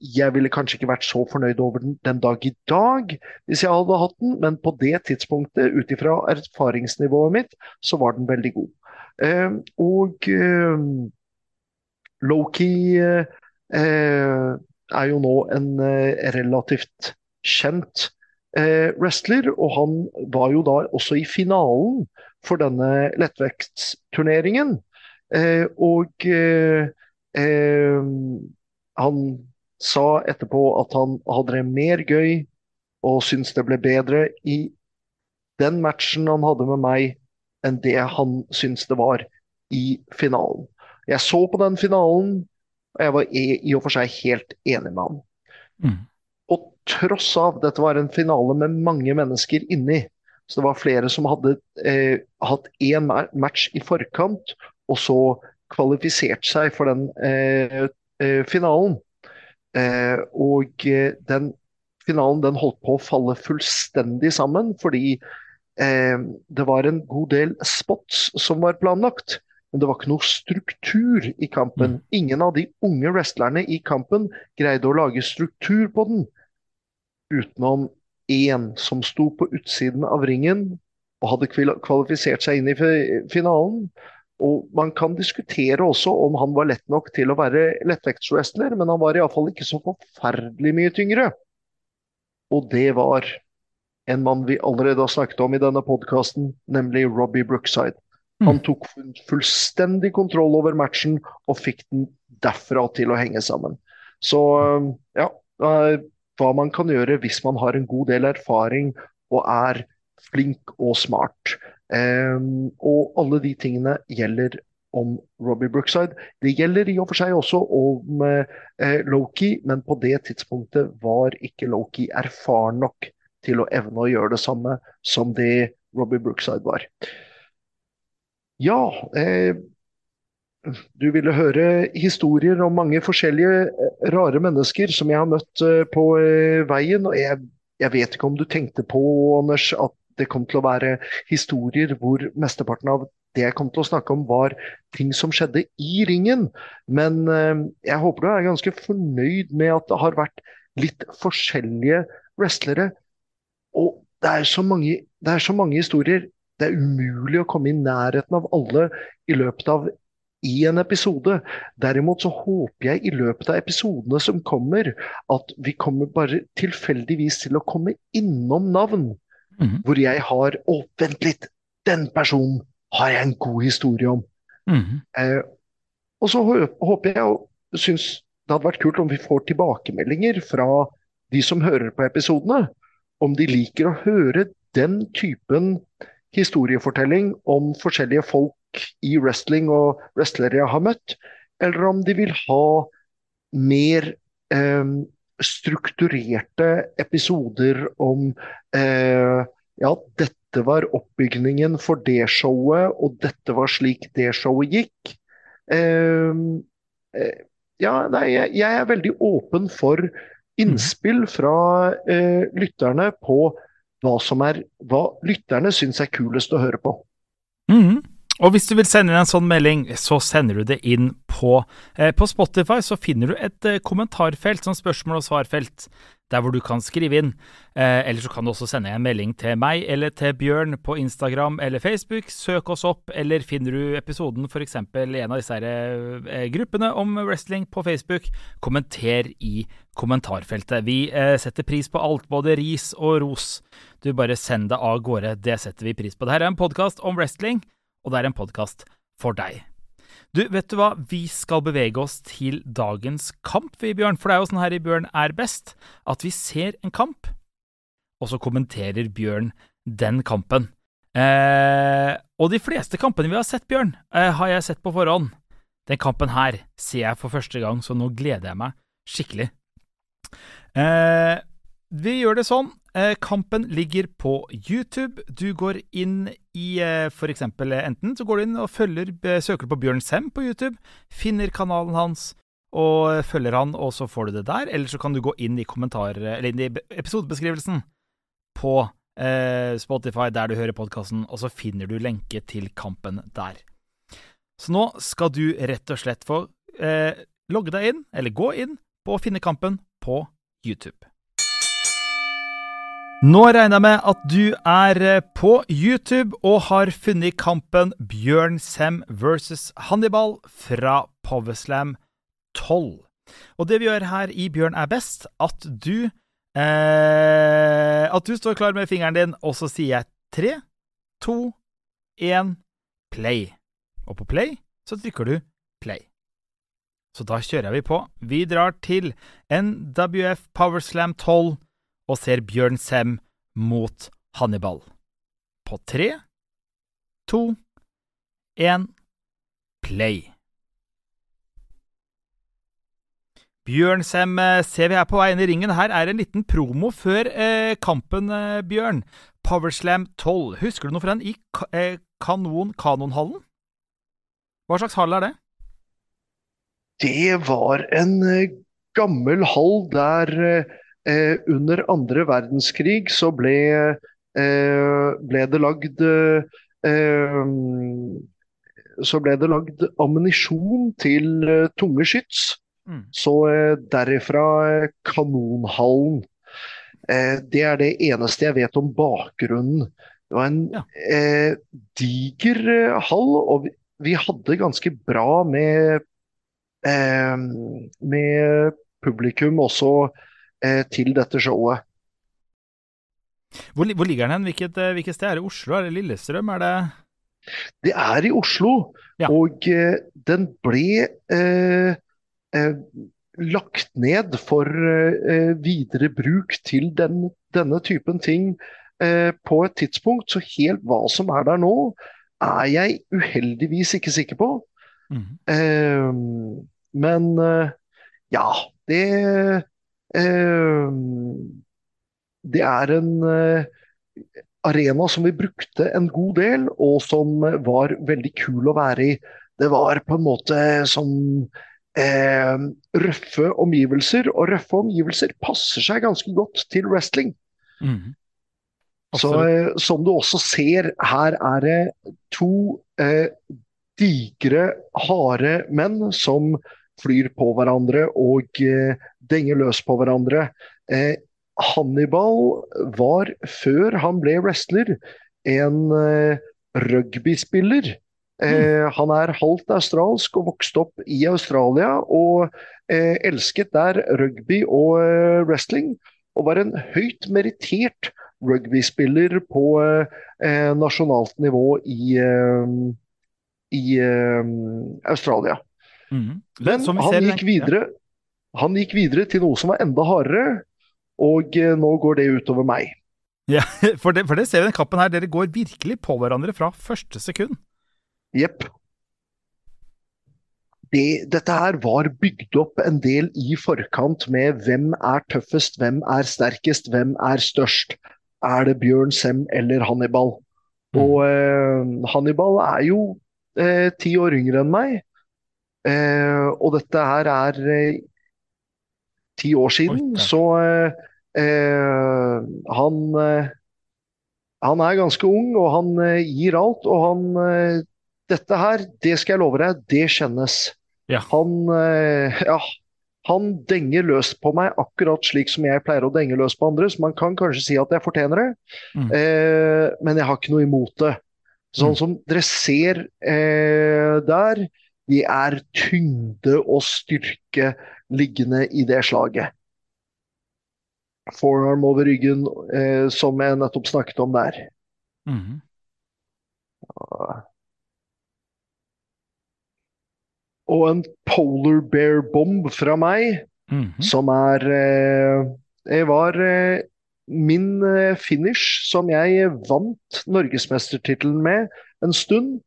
jeg ville kanskje ikke vært så fornøyd over den den dag i dag hvis jeg hadde hatt den, men på det tidspunktet, ut ifra erfaringsnivået mitt, så var den veldig god. Eh, og eh, Loki eh, Eh, er jo nå en eh, relativt kjent eh, wrestler, og han var jo da også i finalen for denne lettvektsturneringen. og han sa etterpå at han hadde det mer gøy og syntes det ble bedre i den matchen han hadde med meg, enn det han syntes det var i finalen. Jeg så på den finalen, og jeg var i, i og for seg helt enig med ham. Mm. Og tross av dette var en finale med mange mennesker inni, så det var flere som hadde eh, hatt én match i forkant, og så kvalifisert seg for den eh, eh, finalen. Eh, og eh, den finalen den holdt på å falle fullstendig sammen, fordi eh, det var en god del spots som var planlagt. Men det var ikke noe struktur i kampen. Mm. Ingen av de unge wrestlerne i kampen greide å lage struktur på den. Utenom én som sto på utsiden av ringen og hadde kvalifisert seg inn i finalen. Og Man kan diskutere også om han var lett nok til å være lettvektswrestler, men han var iallfall ikke så forferdelig mye tyngre. Og det var en mann vi allerede har snakket om i denne podkasten, nemlig Robbie Brookside. Han tok fullstendig kontroll over matchen og fikk den derfra til å henge sammen. Så ja, hva man kan gjøre hvis man har en god del erfaring og er flink og smart. Um, og alle de tingene gjelder om Robbie Brookside. Det gjelder i og for seg også om eh, Loki, men på det tidspunktet var ikke Loki erfaren nok til å evne å gjøre det samme som det Robbie Brookside var. Ja, eh, du ville høre historier om mange forskjellige eh, rare mennesker som jeg har møtt eh, på eh, veien. og jeg, jeg vet ikke om du tenkte på, Anders, at det kom til å være historier hvor mesteparten av det jeg kom til å snakke om, var ting som skjedde i ringen. Men jeg håper du er ganske fornøyd med at det har vært litt forskjellige wrestlere. Og det er så mange, er så mange historier. Det er umulig å komme i nærheten av alle i løpet av én episode. Derimot så håper jeg i løpet av episodene som kommer, at vi kommer bare tilfeldigvis til å komme innom navn. Mm. Hvor jeg har Å, vent litt! Den personen har jeg en god historie om. Mm. Eh, og så håper jeg og syns det hadde vært kult om vi får tilbakemeldinger fra de som hører på episodene, om de liker å høre den typen historiefortelling om forskjellige folk i wrestling og wrestlere jeg har møtt, eller om de vil ha mer eh, strukturerte episoder om eh, ja, dette var oppbygningen for det showet, og dette var slik det showet gikk. Uh, uh, ja, nei, jeg, jeg, er veldig åpen for innspill fra uh, lytterne på hva som er hva lytterne syns er kulest å høre på. Mm. Og hvis du vil sende inn en sånn melding, så sender du det inn på, eh, på Spotify. Så finner du et eh, kommentarfelt, sånn spørsmål- og svarfelt, der hvor du kan skrive inn. Eh, eller så kan du også sende en melding til meg eller til Bjørn på Instagram eller Facebook. Søk oss opp, eller finner du episoden f.eks. i en av disse her, eh, gruppene om wrestling på Facebook, kommenter i kommentarfeltet. Vi eh, setter pris på alt, både ris og ros. Du bare send det av gårde, det setter vi pris på. Dette er en podkast om wrestling og det er en podkast for deg. Du, vet du hva, vi skal bevege oss til dagens kamp, vi, Bjørn. For det er jo sånn her i Bjørn er best, at vi ser en kamp, og så kommenterer Bjørn den kampen. Eh, og de fleste kampene vi har sett, Bjørn, eh, har jeg sett på forhånd. Den kampen her ser jeg for første gang, så nå gleder jeg meg skikkelig. Eh, vi gjør det sånn Eh, kampen ligger på YouTube. Du går inn i f.eks. for eksempel eh, enten så går du inn og følger, søker på Bjørn Sem på YouTube, finner kanalen hans og følger han, og så får du det der. Eller så kan du gå inn i inn i episodebeskrivelsen på eh, Spotify der du hører podkasten, og så finner du lenke til kampen der. Så nå skal du rett og slett få eh, logge deg inn, eller gå inn, på å finne kampen på YouTube. Nå regner jeg med at du er eh, på YouTube og har funnet kampen Bjørn Sem versus Hannibal fra Powerslam 12. Og det vi gjør her i Bjørn er best, at du eh, At du står klar med fingeren din, og så sier jeg tre, to, én, play. Og på play så trykker du play. Så da kjører vi på. Vi drar til NWF Powerslam 12 og ser Bjørn Sem mot Hannibal. På tre, to, én, play. Bjørn Sem, eh, ser vi her på vei inn i ringen. Her er en liten promo før eh, kampen, eh, Bjørn. Powerslam 12. Husker du noe fra den i eh, kanon, Kanonhallen? Hva slags hall er det? Det var en eh, gammel hall der eh, eh, under andre verdenskrig så ble, eh, ble det lagd eh, Så ble det lagd ammunisjon til eh, tunge skyts. Mm. Så eh, derifra kanonhallen. det er det eneste jeg vet om bakgrunnen. Det var en ja. diger hall, og vi, vi hadde ganske bra med med publikum også eh, til dette showet. Hvor, hvor ligger den hen? Hvilket, eh, hvilket, sted? Er det Oslo? Er det Lillestrøm? Er det Det er i Oslo, Ja. og eh, den ble eh, eh, lagt ned for eh, videre bruk til den, denne typen ting eh, på et tidspunkt. Så helt hva som er der nå, er jeg uheldigvis ikke sikker på. Eh, men eh, ja, det eh, Det er en eh, arena som vi brukte en god del, og som var veldig kul å være i. Det var på en måte som eh, røffe omgivelser, og røffe omgivelser passer seg ganske godt til wrestling. Mhm. Så eh, som du også ser, her er det to eh, digre, harde menn som flyr på hverandre og eh, denger løs på hverandre. Eh, Hannibal var, før han ble wrestler, en eh, rugbyspiller. Eh, han er halvt australsk og vokste opp i Australia, og eh, elsket der rugby og wrestling. Og var en høyt merittert rugbyspiller på eh, nasjonalt nivå i, i Australia. Mhm. Men han gikk videre Han gikk videre til noe som var enda hardere, og eh, nå går det utover meg. Ja, for det, for det ser vi i den kappen her. Dere går virkelig på hverandre fra første sekund. Jepp. Det, dette her var bygd opp en del i forkant med hvem er tøffest, hvem er sterkest, hvem er størst. Er det Bjørn Sem eller Hannibal? Mm. Og eh, Hannibal er jo eh, ti år yngre enn meg. Eh, og dette her er eh, ti år siden, så eh, han Han er ganske ung, og han gir alt. Og han Dette her, det skal jeg love deg, det kjennes. Ja. Han Ja. Han denger løs på meg akkurat slik som jeg pleier å denge løs på andre, så man kan kanskje si at jeg fortjener det, Mm. eh, men jeg har ikke noe imot det. Sånn Mm. som dere ser eh, der, det er tyngde og styrke liggende i det slaget. Forearm over ryggen, eh, som jeg nettopp snakket om der. Mhm. Og en polar bear bomb fra meg, Mhm. som er eh, Det var eh, min eh, finish som jeg vant norgesmestertittelen med en stund.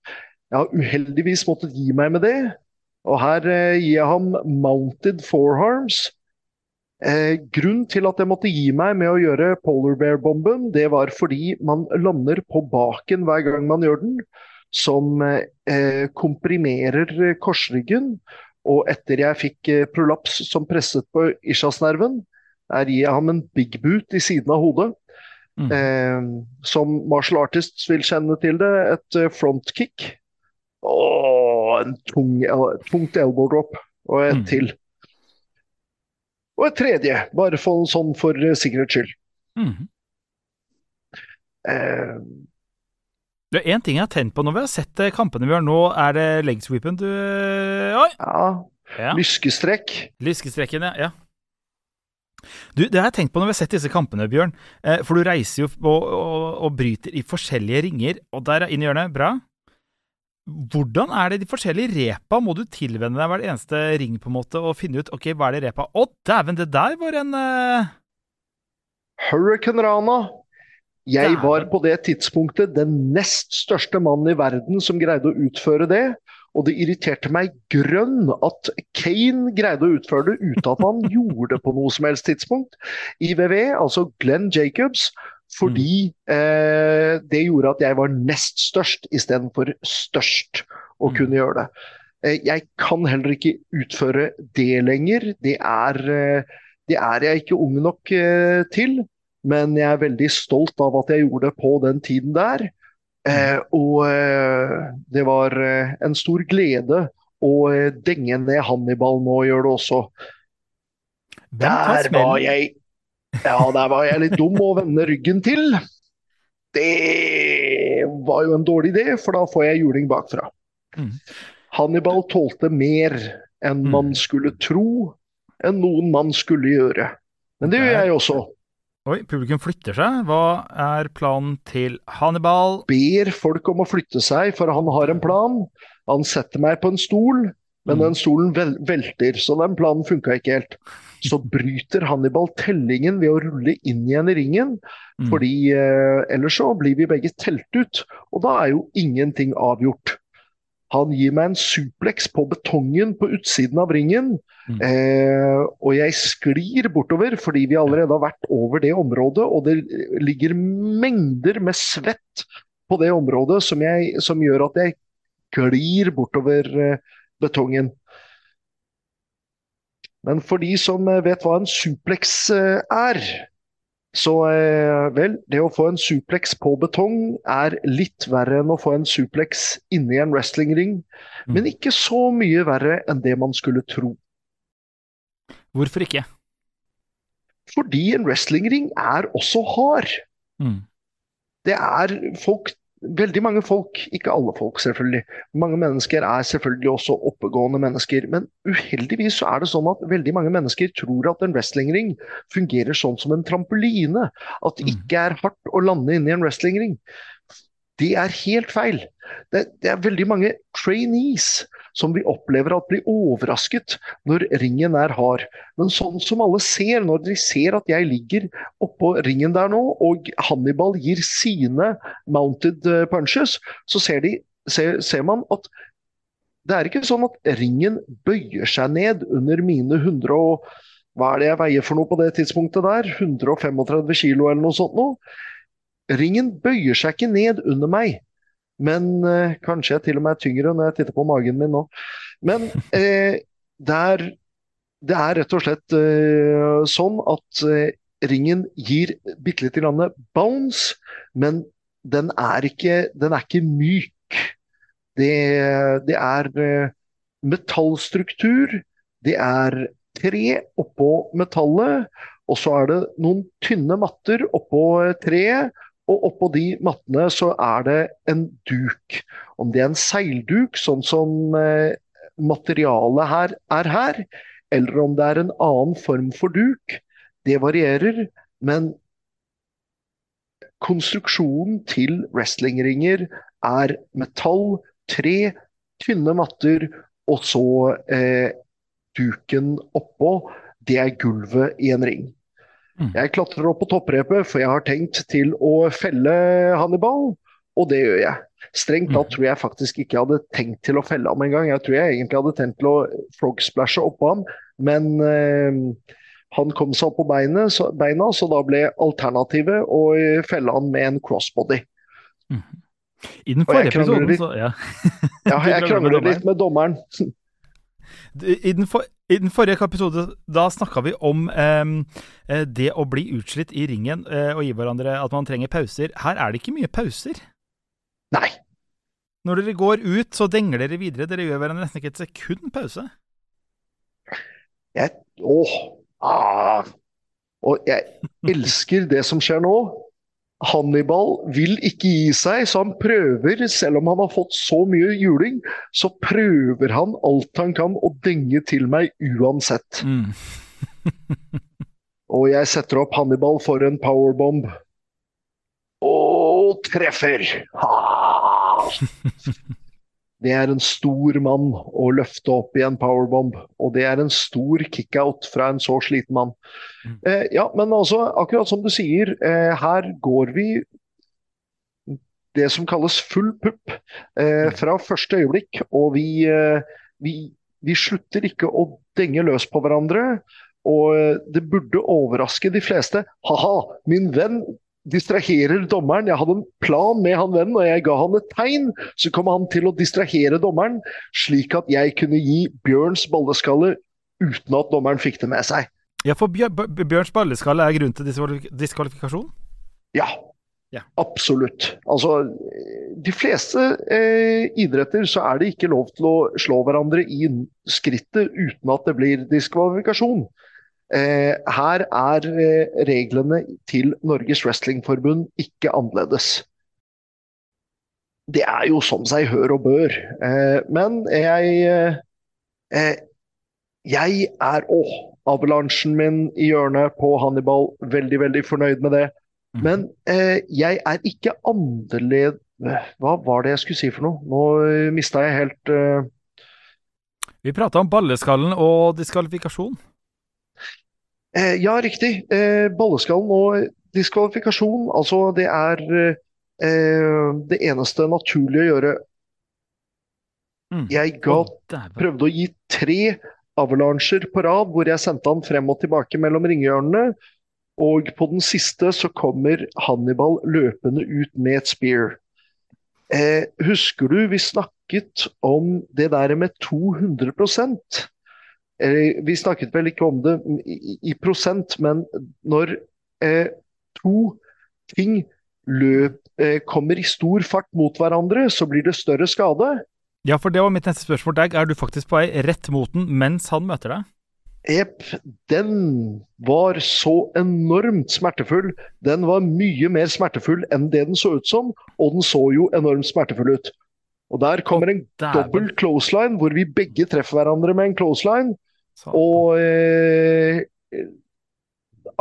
Jeg har uheldigvis måttet gi meg med det. Og her eh, gir jeg ham mounted forearms. Eh, grunnen til at jeg måtte gi meg med å gjøre polar bear-bomben, det var fordi man lander på baken hver gang man gjør den, som eh, komprimerer korsryggen. Og etter jeg fikk eh, prolaps som presset på ischiasnerven, der gir jeg ham en big boot i siden av hodet. Mm. Eh, som martial artists vil kjenne til det, et eh, Og en tung, tungt elbow drop. Og et Mm. til. Og et tredje, bare for, sånn for eh, sikkerhets skyld. Mm. Uh, Det er én ting jeg har tent på når vi har sett eh, kampene vi har nå. Er det legsweepen du eh, Oi! ja, Ja. lyskestrekk. Lyskestrekken, ja. ja. Du, det har jeg tenkt på når vi har sett disse kampene, Bjørn. Eh, for du reiser jo og, og, og bryter i forskjellige ringer, og der er inn i hjørnet. Bra. Hvordan er det de forskjellige repa? Må du tilvenne deg hver eneste ring på en måte og finne ut ok, hva er det repa? Å, dæven, det der var en uh... Hurricane Rana. Jeg Dæven. var på det tidspunktet den nest største mannen i verden som greide å utføre det. Og det irriterte meg grønn at Kane greide å utføre det uten at han gjorde det på noe som helst tidspunkt i WWE, altså Glenn Jacobs. Fordi eh, det gjorde at jeg var nest størst istedenfor størst å Mm. kunne gjøre det. Eh, jeg kan heller ikke utføre det lenger. Det er, eh, det er jeg ikke ung nok eh, til. Men jeg er veldig stolt av at jeg gjorde det på den tiden der. Eh, og eh, det var en stor glede å denge ned Hannibal nå, gjør det også. Der var jeg Ja, der var jeg litt dum å vende ryggen til. Det var jo en dårlig idé, for da får jeg juling bakfra. Mm. Hannibal tålte mer enn Mm. man skulle tro, enn noen mann skulle gjøre. Men det gjør jeg også. Oi, publikum flytter seg. Hva er planen til Hannibal? Ber folk om å flytte seg, for han har en plan. Han setter meg på en stol, men Mm. den stolen vel velter, så den planen funka ikke helt. Så bryter Hannibal tellingen ved å rulle inn igjen i ringen, Mm. fordi eh, ellers så blir vi begge telt ut, og da er jo ingenting avgjort. Han gir meg en suplex på betongen på utsiden av ringen, Mm. eh, og jeg sklir bortover fordi vi allerede har vært over det området, og det ligger mengder med svett på det området som, jeg, som gjør at jeg glir bortover eh, betongen. Men for de som eh, vet hva en suplex eh, er, så eh, vel, det å få en suplex på betong er litt verre enn å få en suplex inni en wrestlingring, Mm. men ikke så mye verre enn det man skulle tro. Hvorfor ikke? Fordi en wrestlingring er også hard. Mm. Det er folk Veldig mange folk, ikke alle folk selvfølgelig, mange mennesker er selvfølgelig også oppegående mennesker. Men uheldigvis så er det sånn at veldig mange mennesker tror at en wrestlingring fungerer sånn som en trampoline. At det Mm. ikke er hardt å lande inne i en wrestlingring. Det er helt feil. Det, det er veldig mange trainees som vi opplever at blir overrasket når ringen er hard. Men sånn som alle ser, når de ser at jeg ligger oppå ringen der nå, og Hannibal gir sine mounted eh, punches, så ser, de, ser, ser man at det er ikke sånn at ringen bøyer seg ned under mine 100 og Hva er det jeg veier for noe på det tidspunktet der? 135 kilo eller noe sånt noe? Ringen bøyer seg ikke ned under meg. Men eh, kanskje jeg til og med er tyngre når jeg titter på magen min nå. Men eh, det, er, det er rett og slett eh, sånn at eh, ringen gir bitte lite grann bounce, men den er ikke, den er ikke myk. Det, det er eh, metallstruktur, det er tre oppå metallet, og så er det noen tynne matter oppå eh, treet. Og oppå de mattene så er det en duk. Om det er en seilduk, sånn som eh, materialet her er her, eller om det er en annen form for duk, det varierer. Men konstruksjonen til wrestlingringer er metall, tre, tynne matter, og så eh, duken oppå. Det er gulvet i en ring. Mm. Jeg klatrer opp på topprepet, for jeg har tenkt til å felle Hannibal, og det gjør jeg. Strengt tatt Mm. tror jeg faktisk ikke jeg hadde tenkt til å felle ham engang. Jeg tror jeg egentlig hadde tenkt til å frogsplashe oppå ham, men eh, han kom seg opp på beina så, beina, så da ble alternativet å felle han med en crossbody. I den forrige episoden så ja. Ja, jeg krangler litt med dommeren. I den, for, I den forrige episode da snakka vi om eh, det å bli utslitt i ringen eh, og gi hverandre at man trenger pauser. Her er det ikke mye pauser. Nei. Når dere går ut, så denger dere videre. Dere gjør hverandre nesten ikke et sekund pause. Jeg, åh, ah, og jeg elsker det som skjer nå. Hannibal vil ikke gi seg, så han prøver, selv om han har fått så mye juling, så prøver han alt han kan å denge til meg uansett. Mm. Og jeg setter opp Hannibal for en powerbomb. Og treffer! Det er en stor mann å løfte opp i en powerbomb, og det er en stor kickout fra en så sliten mann. Mm. Eh, ja, men altså, akkurat som du sier, eh, her går vi det som kalles full pupp eh, fra første øyeblikk, og vi, eh, vi, vi slutter ikke å denge løs på hverandre. Og eh, det burde overraske de fleste. Ha-ha, min venn distraherer dommeren. Jeg hadde en plan med han vennen, og jeg ga han et tegn. Så kom han til å distrahere dommeren, slik at jeg kunne gi Bjørns balleskalle uten at dommeren fikk det med seg. Ja, for Bjørns balleskalle er grunnen til diskvalif- diskvalifikasjon? Ja, Ja. absolutt. Altså, de fleste eh, idretter så er det ikke lov til å slå hverandre i skrittet uten at det blir diskvalifikasjon. Eh, her er eh, reglene til Norges Wrestlingforbund ikke annerledes. Det er jo som seg hør og bør. Eh, men jeg Jeg er òg Avalansjen min i hjørnet på Hannibal. Veldig, veldig fornøyd med det. Mhm. Men eh, jeg er ikke annerledes Hva var det jeg skulle si for noe? Nå mista jeg helt Vi prata om balleskallen og diskvalifikasjon. Eh, Ja, riktig. Eh, balleskallen og diskvalifikasjon. Altså, det er eh, det eneste naturlige å gjøre. Mm. Jeg ga prøvde å gi tre avalansjer på rad, hvor jeg sendte han frem og tilbake mellom ringhjørnene. Og på den siste så kommer Hannibal løpende ut med et spear. Eh, husker du vi snakket om det der med 200 eh, Vi snakket vel ikke om det i, prosent, men når eh, to ting løp, eh, kommer i stor fart mot hverandre, så blir det større skade. Ja, for det var mitt neste spørsmål. Dag. Er du faktisk på vei rett mot den mens han møter deg? Jepp, den var så enormt smertefull. Den var mye mer smertefull enn det den så ut som, og den så jo enormt smertefull ut. Og der kommer en dobbel clothesline, hvor vi begge treffer hverandre med en clothesline. Satan. Og eh,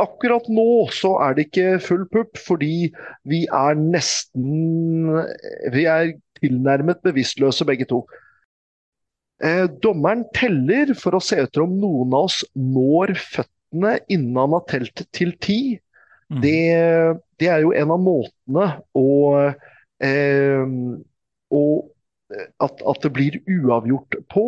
akkurat nå så er det ikke full pupp, fordi vi er nesten Vi er tilnærmet bevisstløse begge to. Eh, dommeren teller for å se etter om noen av oss når føttene innen han har telt til ti. Mm. Det, det er jo en av måtene å, eh, å at, at det blir uavgjort på.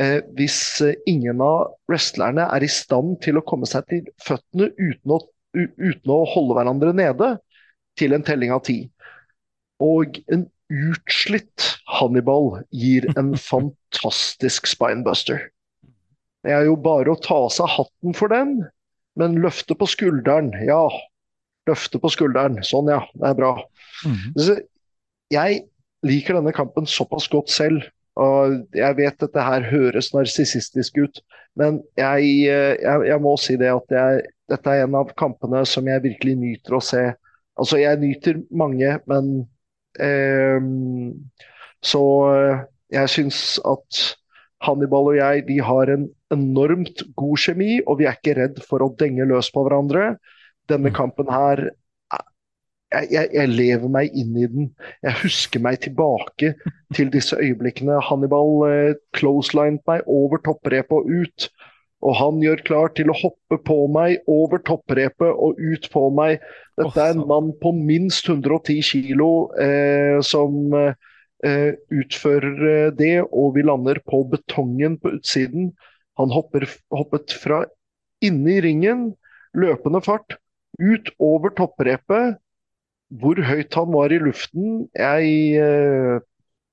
Eh, hvis eh, ingen av wrestlerne er i stand til å komme seg til føttene uten å, uten å holde hverandre nede til en telling av ti. Og en utslitt Hannibal gir en fantastisk spinebuster. Det er jo bare å ta av seg hatten for den, men løfte på skulderen, ja. Løfte på skulderen. Sånn, ja. Det er bra. Mm -hmm. Jeg liker denne kampen såpass godt selv. Og jeg vet dette her høres narsissistisk ut, men jeg, eh, jeg, jeg må si det at jeg, dette er en av kampene som jeg virkelig nyter å se. Altså, jeg nyter mange, men eh, Så jeg syns at Hannibal og jeg vi har en enormt god kjemi, og vi er ikke redd for å denge løs på hverandre. Denne Mm. kampen her jeg, jeg, jeg lever meg inn i den. Jeg husker meg tilbake til disse øyeblikkene. Hannibal eh, closelinet meg over topprepet og ut. Og han gjør klar til å hoppe på meg over topprepet og ut på meg. Dette er en mann på minst 110 kilo eh, som eh, utfører eh, det, og vi lander på betongen på utsiden. Han hopper, hoppet fra inne i ringen, løpende fart, ut over topprepet. Hvor høyt han var i luften, jeg eh,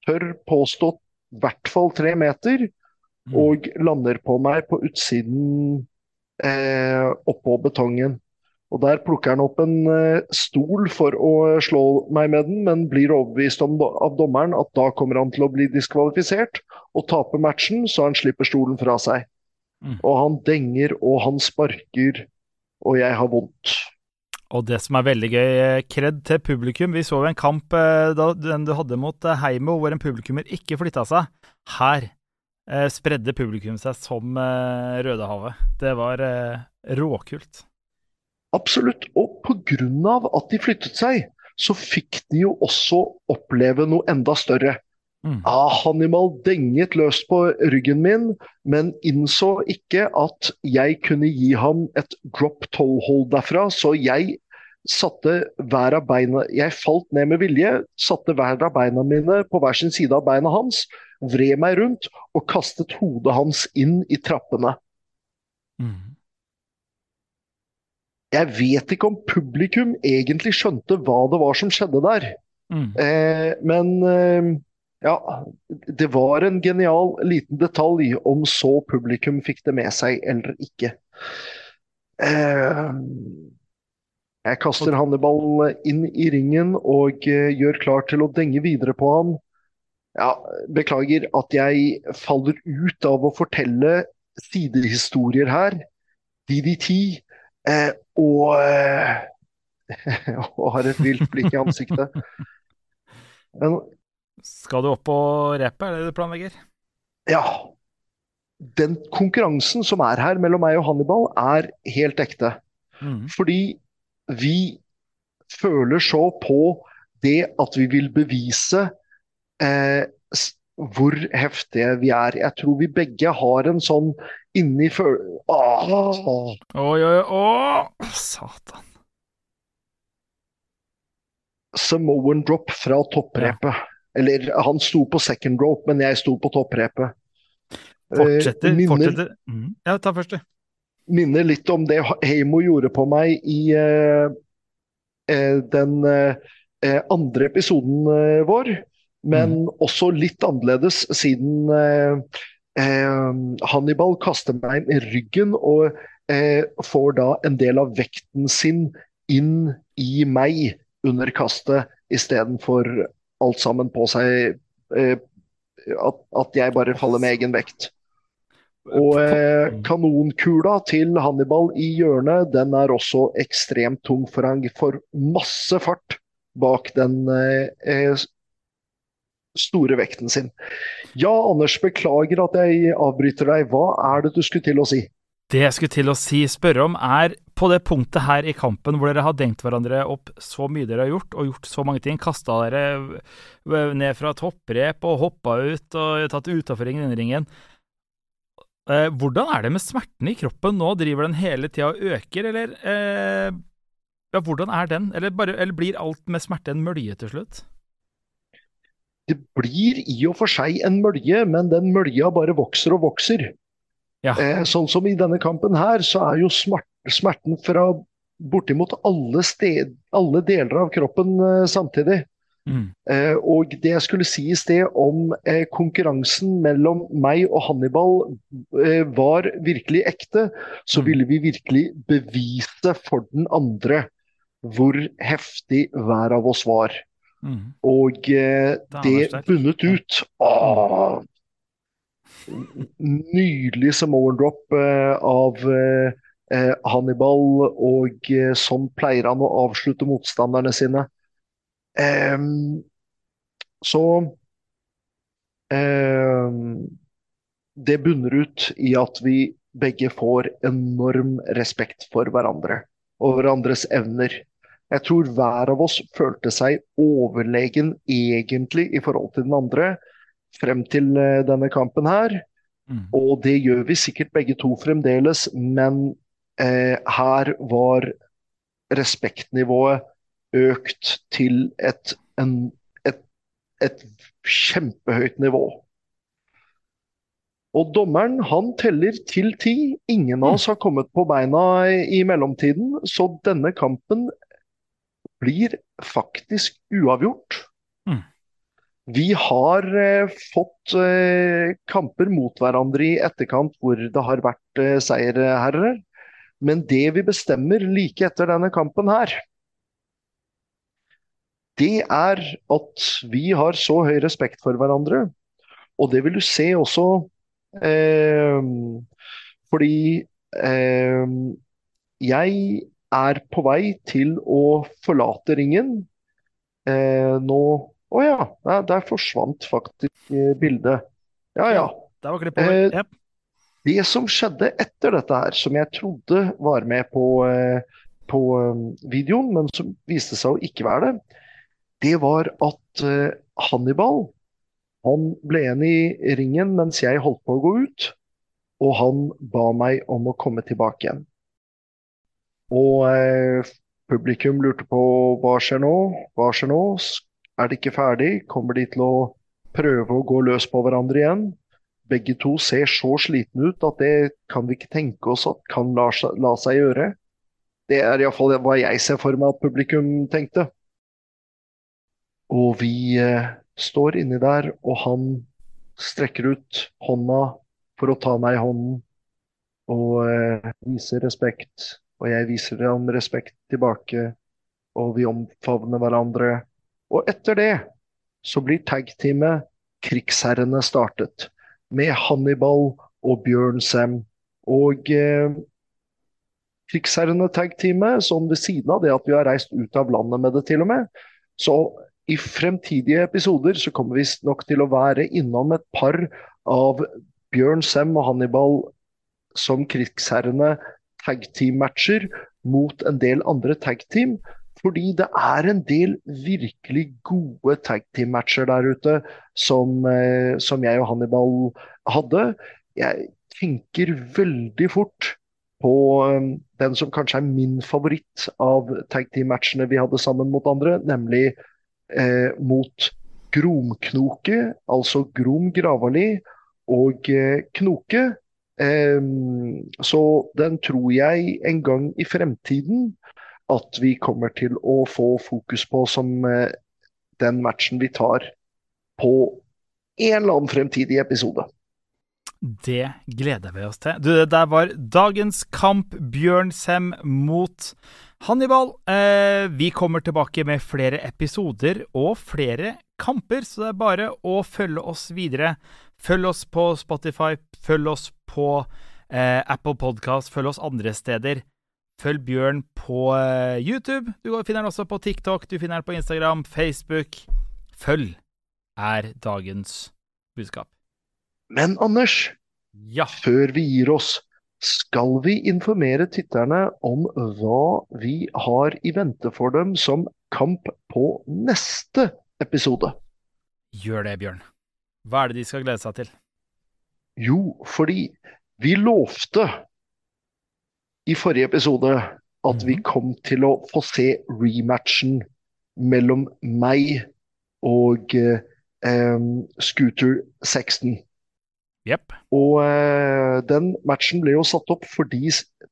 tør påstå i hvert fall tre meter, Mm. og lander på meg på utsiden eh, oppå betongen. Og Der plukker han opp en eh, stol for å slå meg med den, men blir overbevist om, av dommeren at da kommer han til å bli diskvalifisert og tape matchen, så han slipper stolen fra seg. Mm. Og han denger og han sparker, og jeg har vondt. Og det som er veldig gøy, eh, kred til publikum. Vi så jo en kamp eh, da, den du hadde mot eh, Heimo, hvor en publikummer ikke flytta seg. Her eh, spredde publikum seg som eh, Rødehavet. Det var eh, råkult. Absolutt. Og pga. at de flyttet seg, så fikk de jo også oppleve noe enda større. Mm. Ja, Hannibal denget løst på ryggen min, men innså ikke at jeg kunne gi ham et drop toe hold derfra, så jeg satte hver av beina Jeg falt ned med vilje, satte hver av beina mine på hver sin side av beina hans, vred meg rundt og kastet hodet hans inn i trappene. Mm. Jeg vet ikke om publikum egentlig skjønte hva det var som skjedde der. Mm. Eh, men eh, ja, det var en genial liten detalj om så publikum fikk det med seg eller ikke. Eh, jeg kaster Hannibal inn i ringen og eh, gjør klar til å denge videre på ham. Ja, beklager at jeg faller ut av å fortelle sidehistorier her. DDT. Eh, og, eh, og har et vilt blikk i ansiktet. Men Skal du opp på repet, er det du planlegger? ja. den konkurransen som er her mellom meg og Hannibal, er helt ekte. Mm. Fordi vi føler så på det at vi vil bevise eh, hvor heftige vi er. Jeg tror vi begge har en sånn inni føl... Ah, Oi, oi, oi! Satan. Samoan drop fra topprepet. Eller han sto på second rope, men jeg sto på topprepet. Eh, Fortsetter, minner- fortsetter. Mm. Ja, ta først, du. Minner litt om det Heimo gjorde på meg i eh, eh, den eh, eh, andre episoden eh, vår, men også litt annerledes siden Hannibal kaster meg i ryggen og eh, får da en del av vekten sin inn i meg under kastet, istedenfor alt sammen på seg at, at jeg bare faller med egen vekt. Og eh, kanonkula til Hannibal i hjørnet, den er også ekstremt tung, for han får masse fart bak den eh, eh, store vekten sin. Ja, Anders, beklager at jeg avbryter deg. Hva er det du skulle til å si? Det jeg skulle til å si, spørre om, er på det punktet her i kampen hvor dere har dengt hverandre opp så mye dere har gjort, og gjort så mange ting, kasta dere ned fra topprep og hoppa ut og tatt utafor ringen, ringen. Eh, hvordan er det med smerten i kroppen nå? Driver den hele tida og øker, eller eh, Ja, hvordan er den? Eller, bare, eller blir alt med smerte en mølje til slutt? Det blir i og for seg en mølje, men den mølja bare vokser og vokser. Ja. Eh, sånn som i denne kampen her, så er jo smert, smerten fra bortimot alle, sted, alle deler av kroppen eh, samtidig. Mm. Eh, og det jeg skulle si i sted om eh, konkurransen mellom meg og Hannibal eh, var virkelig ekte, så Mm. ville vi virkelig bevise for den andre hvor heftig hver av oss var. Mm. Og eh, det bundet ut. Åh, nydelig Samoan drop eh, av eh, Hannibal, og sånn pleier han å avslutte motstanderne sine. Em, så em, Det bunner ut i at vi begge får enorm respekt for hverandre og hverandres evner. Jeg tror hver av oss følte seg overlegen egentlig i forhold til den andre frem til eh, denne kampen her. Mm. Og det gjør vi sikkert begge to fremdeles, men eh, her var respektnivået økt til et, en, et, et kjempehøyt nivå. Og dommeren han teller til ti. Ingen av oss har kommet på beina i, mellomtiden, så denne kampen blir faktisk uavgjort. Mm. Vi har eh, fått eh, kamper mot hverandre i etterkant hvor det har vært eh, seierherrer. Men det vi bestemmer like etter denne kampen her, det er at vi har så høy respekt for hverandre. Og det vil du se også eh, fordi eh, jeg er på vei til å forlate ringen. Eh, nå Å ja, der, der forsvant faktisk eh, bildet. Ja ja. Klippet. Eh. Det som skjedde etter dette her, som jeg trodde var med på, eh, på videoen, men som viste seg å ikke være det, det var at eh, Hannibal han ble igjen i ringen mens jeg holdt på å gå ut, og han ba meg om å komme tilbake igjen. Og eh, publikum lurte på hva skjer nå? Hva skjer nå? Er det ikke ferdig? Kommer de til å prøve å gå løs på hverandre igjen? Begge to ser så slitne ut at det kan vi ikke tenke oss at kan la, la seg gjøre. Det er iallfall hva jeg ser for meg at publikum tenkte. Og vi eh, står inni der, og han strekker ut hånda for å ta meg i hånden og eh, viser respekt. Og jeg viser ham respekt tilbake, og vi omfavner hverandre. Og etter det så blir tag-teamet Krigsherrene startet, med Hannibal og Bjørn Sem. Og eh, Krigsherrene tag-teamet, sånn ved siden av det at vi har reist ut av landet med det til og med, så i fremtidige episoder så kommer vi nok til å være innom et par av Bjørn Sem og Hannibal som krigsherrene tag team-matcher mot en del andre tagteam. Fordi det er en del virkelig gode tag team-matcher der ute som, eh, som, jeg og Hannibal hadde. Jeg tenker veldig fort på eh, den som kanskje er min favoritt av tag team-matchene vi hadde sammen mot andre, nemlig eh, mot Gromknoke, altså Grom Gravali og eh, Knoke. Eh, så den tror jeg en gang i fremtiden at vi kommer til å få fokus på som eh, den matchen vi tar på en eller annen fremtidig episode. Det gleder vi oss til. Du, det der var dagens kamp Bjørn Sem mot Hannibal. Eh, vi kommer tilbake med flere episoder og flere kamper, så det er bare å følge oss videre. Følg oss på Spotify, følg oss på eh, Apple Podcast, følg oss andre steder. Følg Bjørn på eh, YouTube. Du finner den også på TikTok, du finner den på Instagram, Facebook. Følg er dagens budskap. Men Anders, ja. før vi gir oss, skal vi informere titterne om hva vi har i vente for dem som kamp på neste episode? Gjør det, Bjørn. Hva er det de skal glede seg til? Jo, fordi vi lovte i forrige episode at vi mhm. kom til å få se rematchen mellom meg og eh, Scooter 16. Yep. Og eh, den matchen ble jo satt opp fordi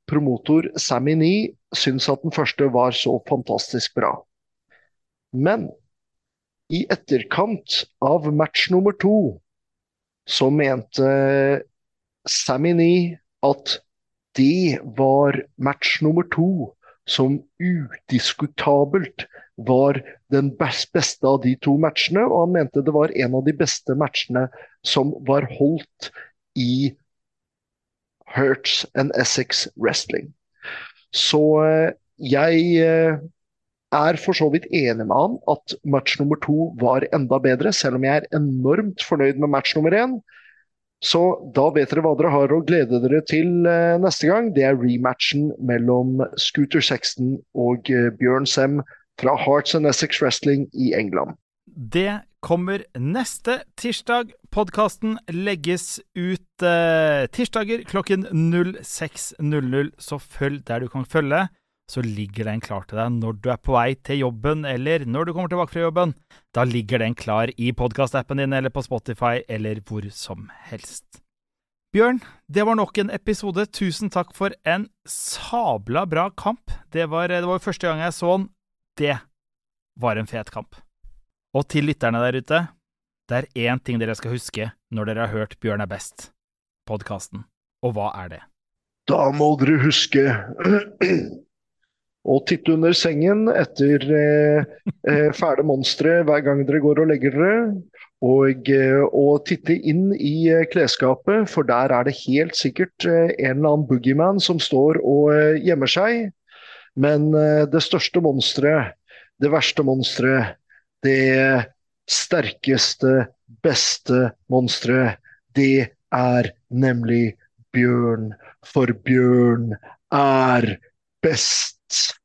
promotor Sammy Nee syntes at den første var så fantastisk bra. Men i etterkant av match nummer to så mente Sammy Nee at det var match nummer to som udiskutabelt var den beste av de to matchene. Og han mente det var en av de beste matchene som var holdt i Hertz and Essex Wrestling. Så eh, jeg eh, er for så vidt enig med han at match nummer to var enda bedre, selv om jeg er enormt fornøyd med match nummer én. Så da vet dere hva dere har å glede dere til eh, neste gang. Det er rematchen mellom Scooter Sexton og Bjørn Sem fra Hearts and Essex Wrestling i England. Det kommer neste tirsdag. Podkasten legges ut eh, tirsdager klokken 06.00, så følg der du kan følge. Så ligger den klar til deg når du er på vei til jobben, eller når du kommer tilbake fra jobben. Da ligger den klar i podkastappen din, eller på Spotify, eller hvor som helst. Bjørn, det var nok en episode. Tusen takk for en sabla bra kamp. Det var, det var første gang jeg så den. Det var en fet kamp. Og til lytterne der ute, det er én ting dere skal huske når dere har hørt Bjørn er best-podkasten. Og hva er det? Da må dere huske å titte under sengen etter eh, eh, fæle monstre hver gang dere går og legger dere. Og, å og titte inn i eh, klesskapet, for der er det helt sikkert eh, en eller annen boogieman som står og eh, gjemmer seg. Men det største monsteret, det verste monsteret, det sterkeste, beste monsteret, det er nemlig bjørn. For bjørn er best.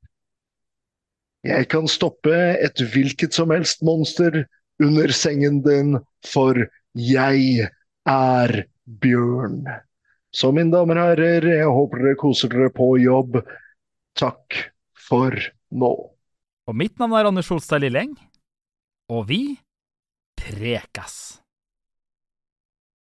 Jeg kan stoppe et hvilket som helst monster under sengen din, for jeg er bjørn. Så mine damer og herrer, jeg håper dere koser dere på jobb. Takk for nå. Og mitt navn er Anders Solstad Lilleng og vi prekas.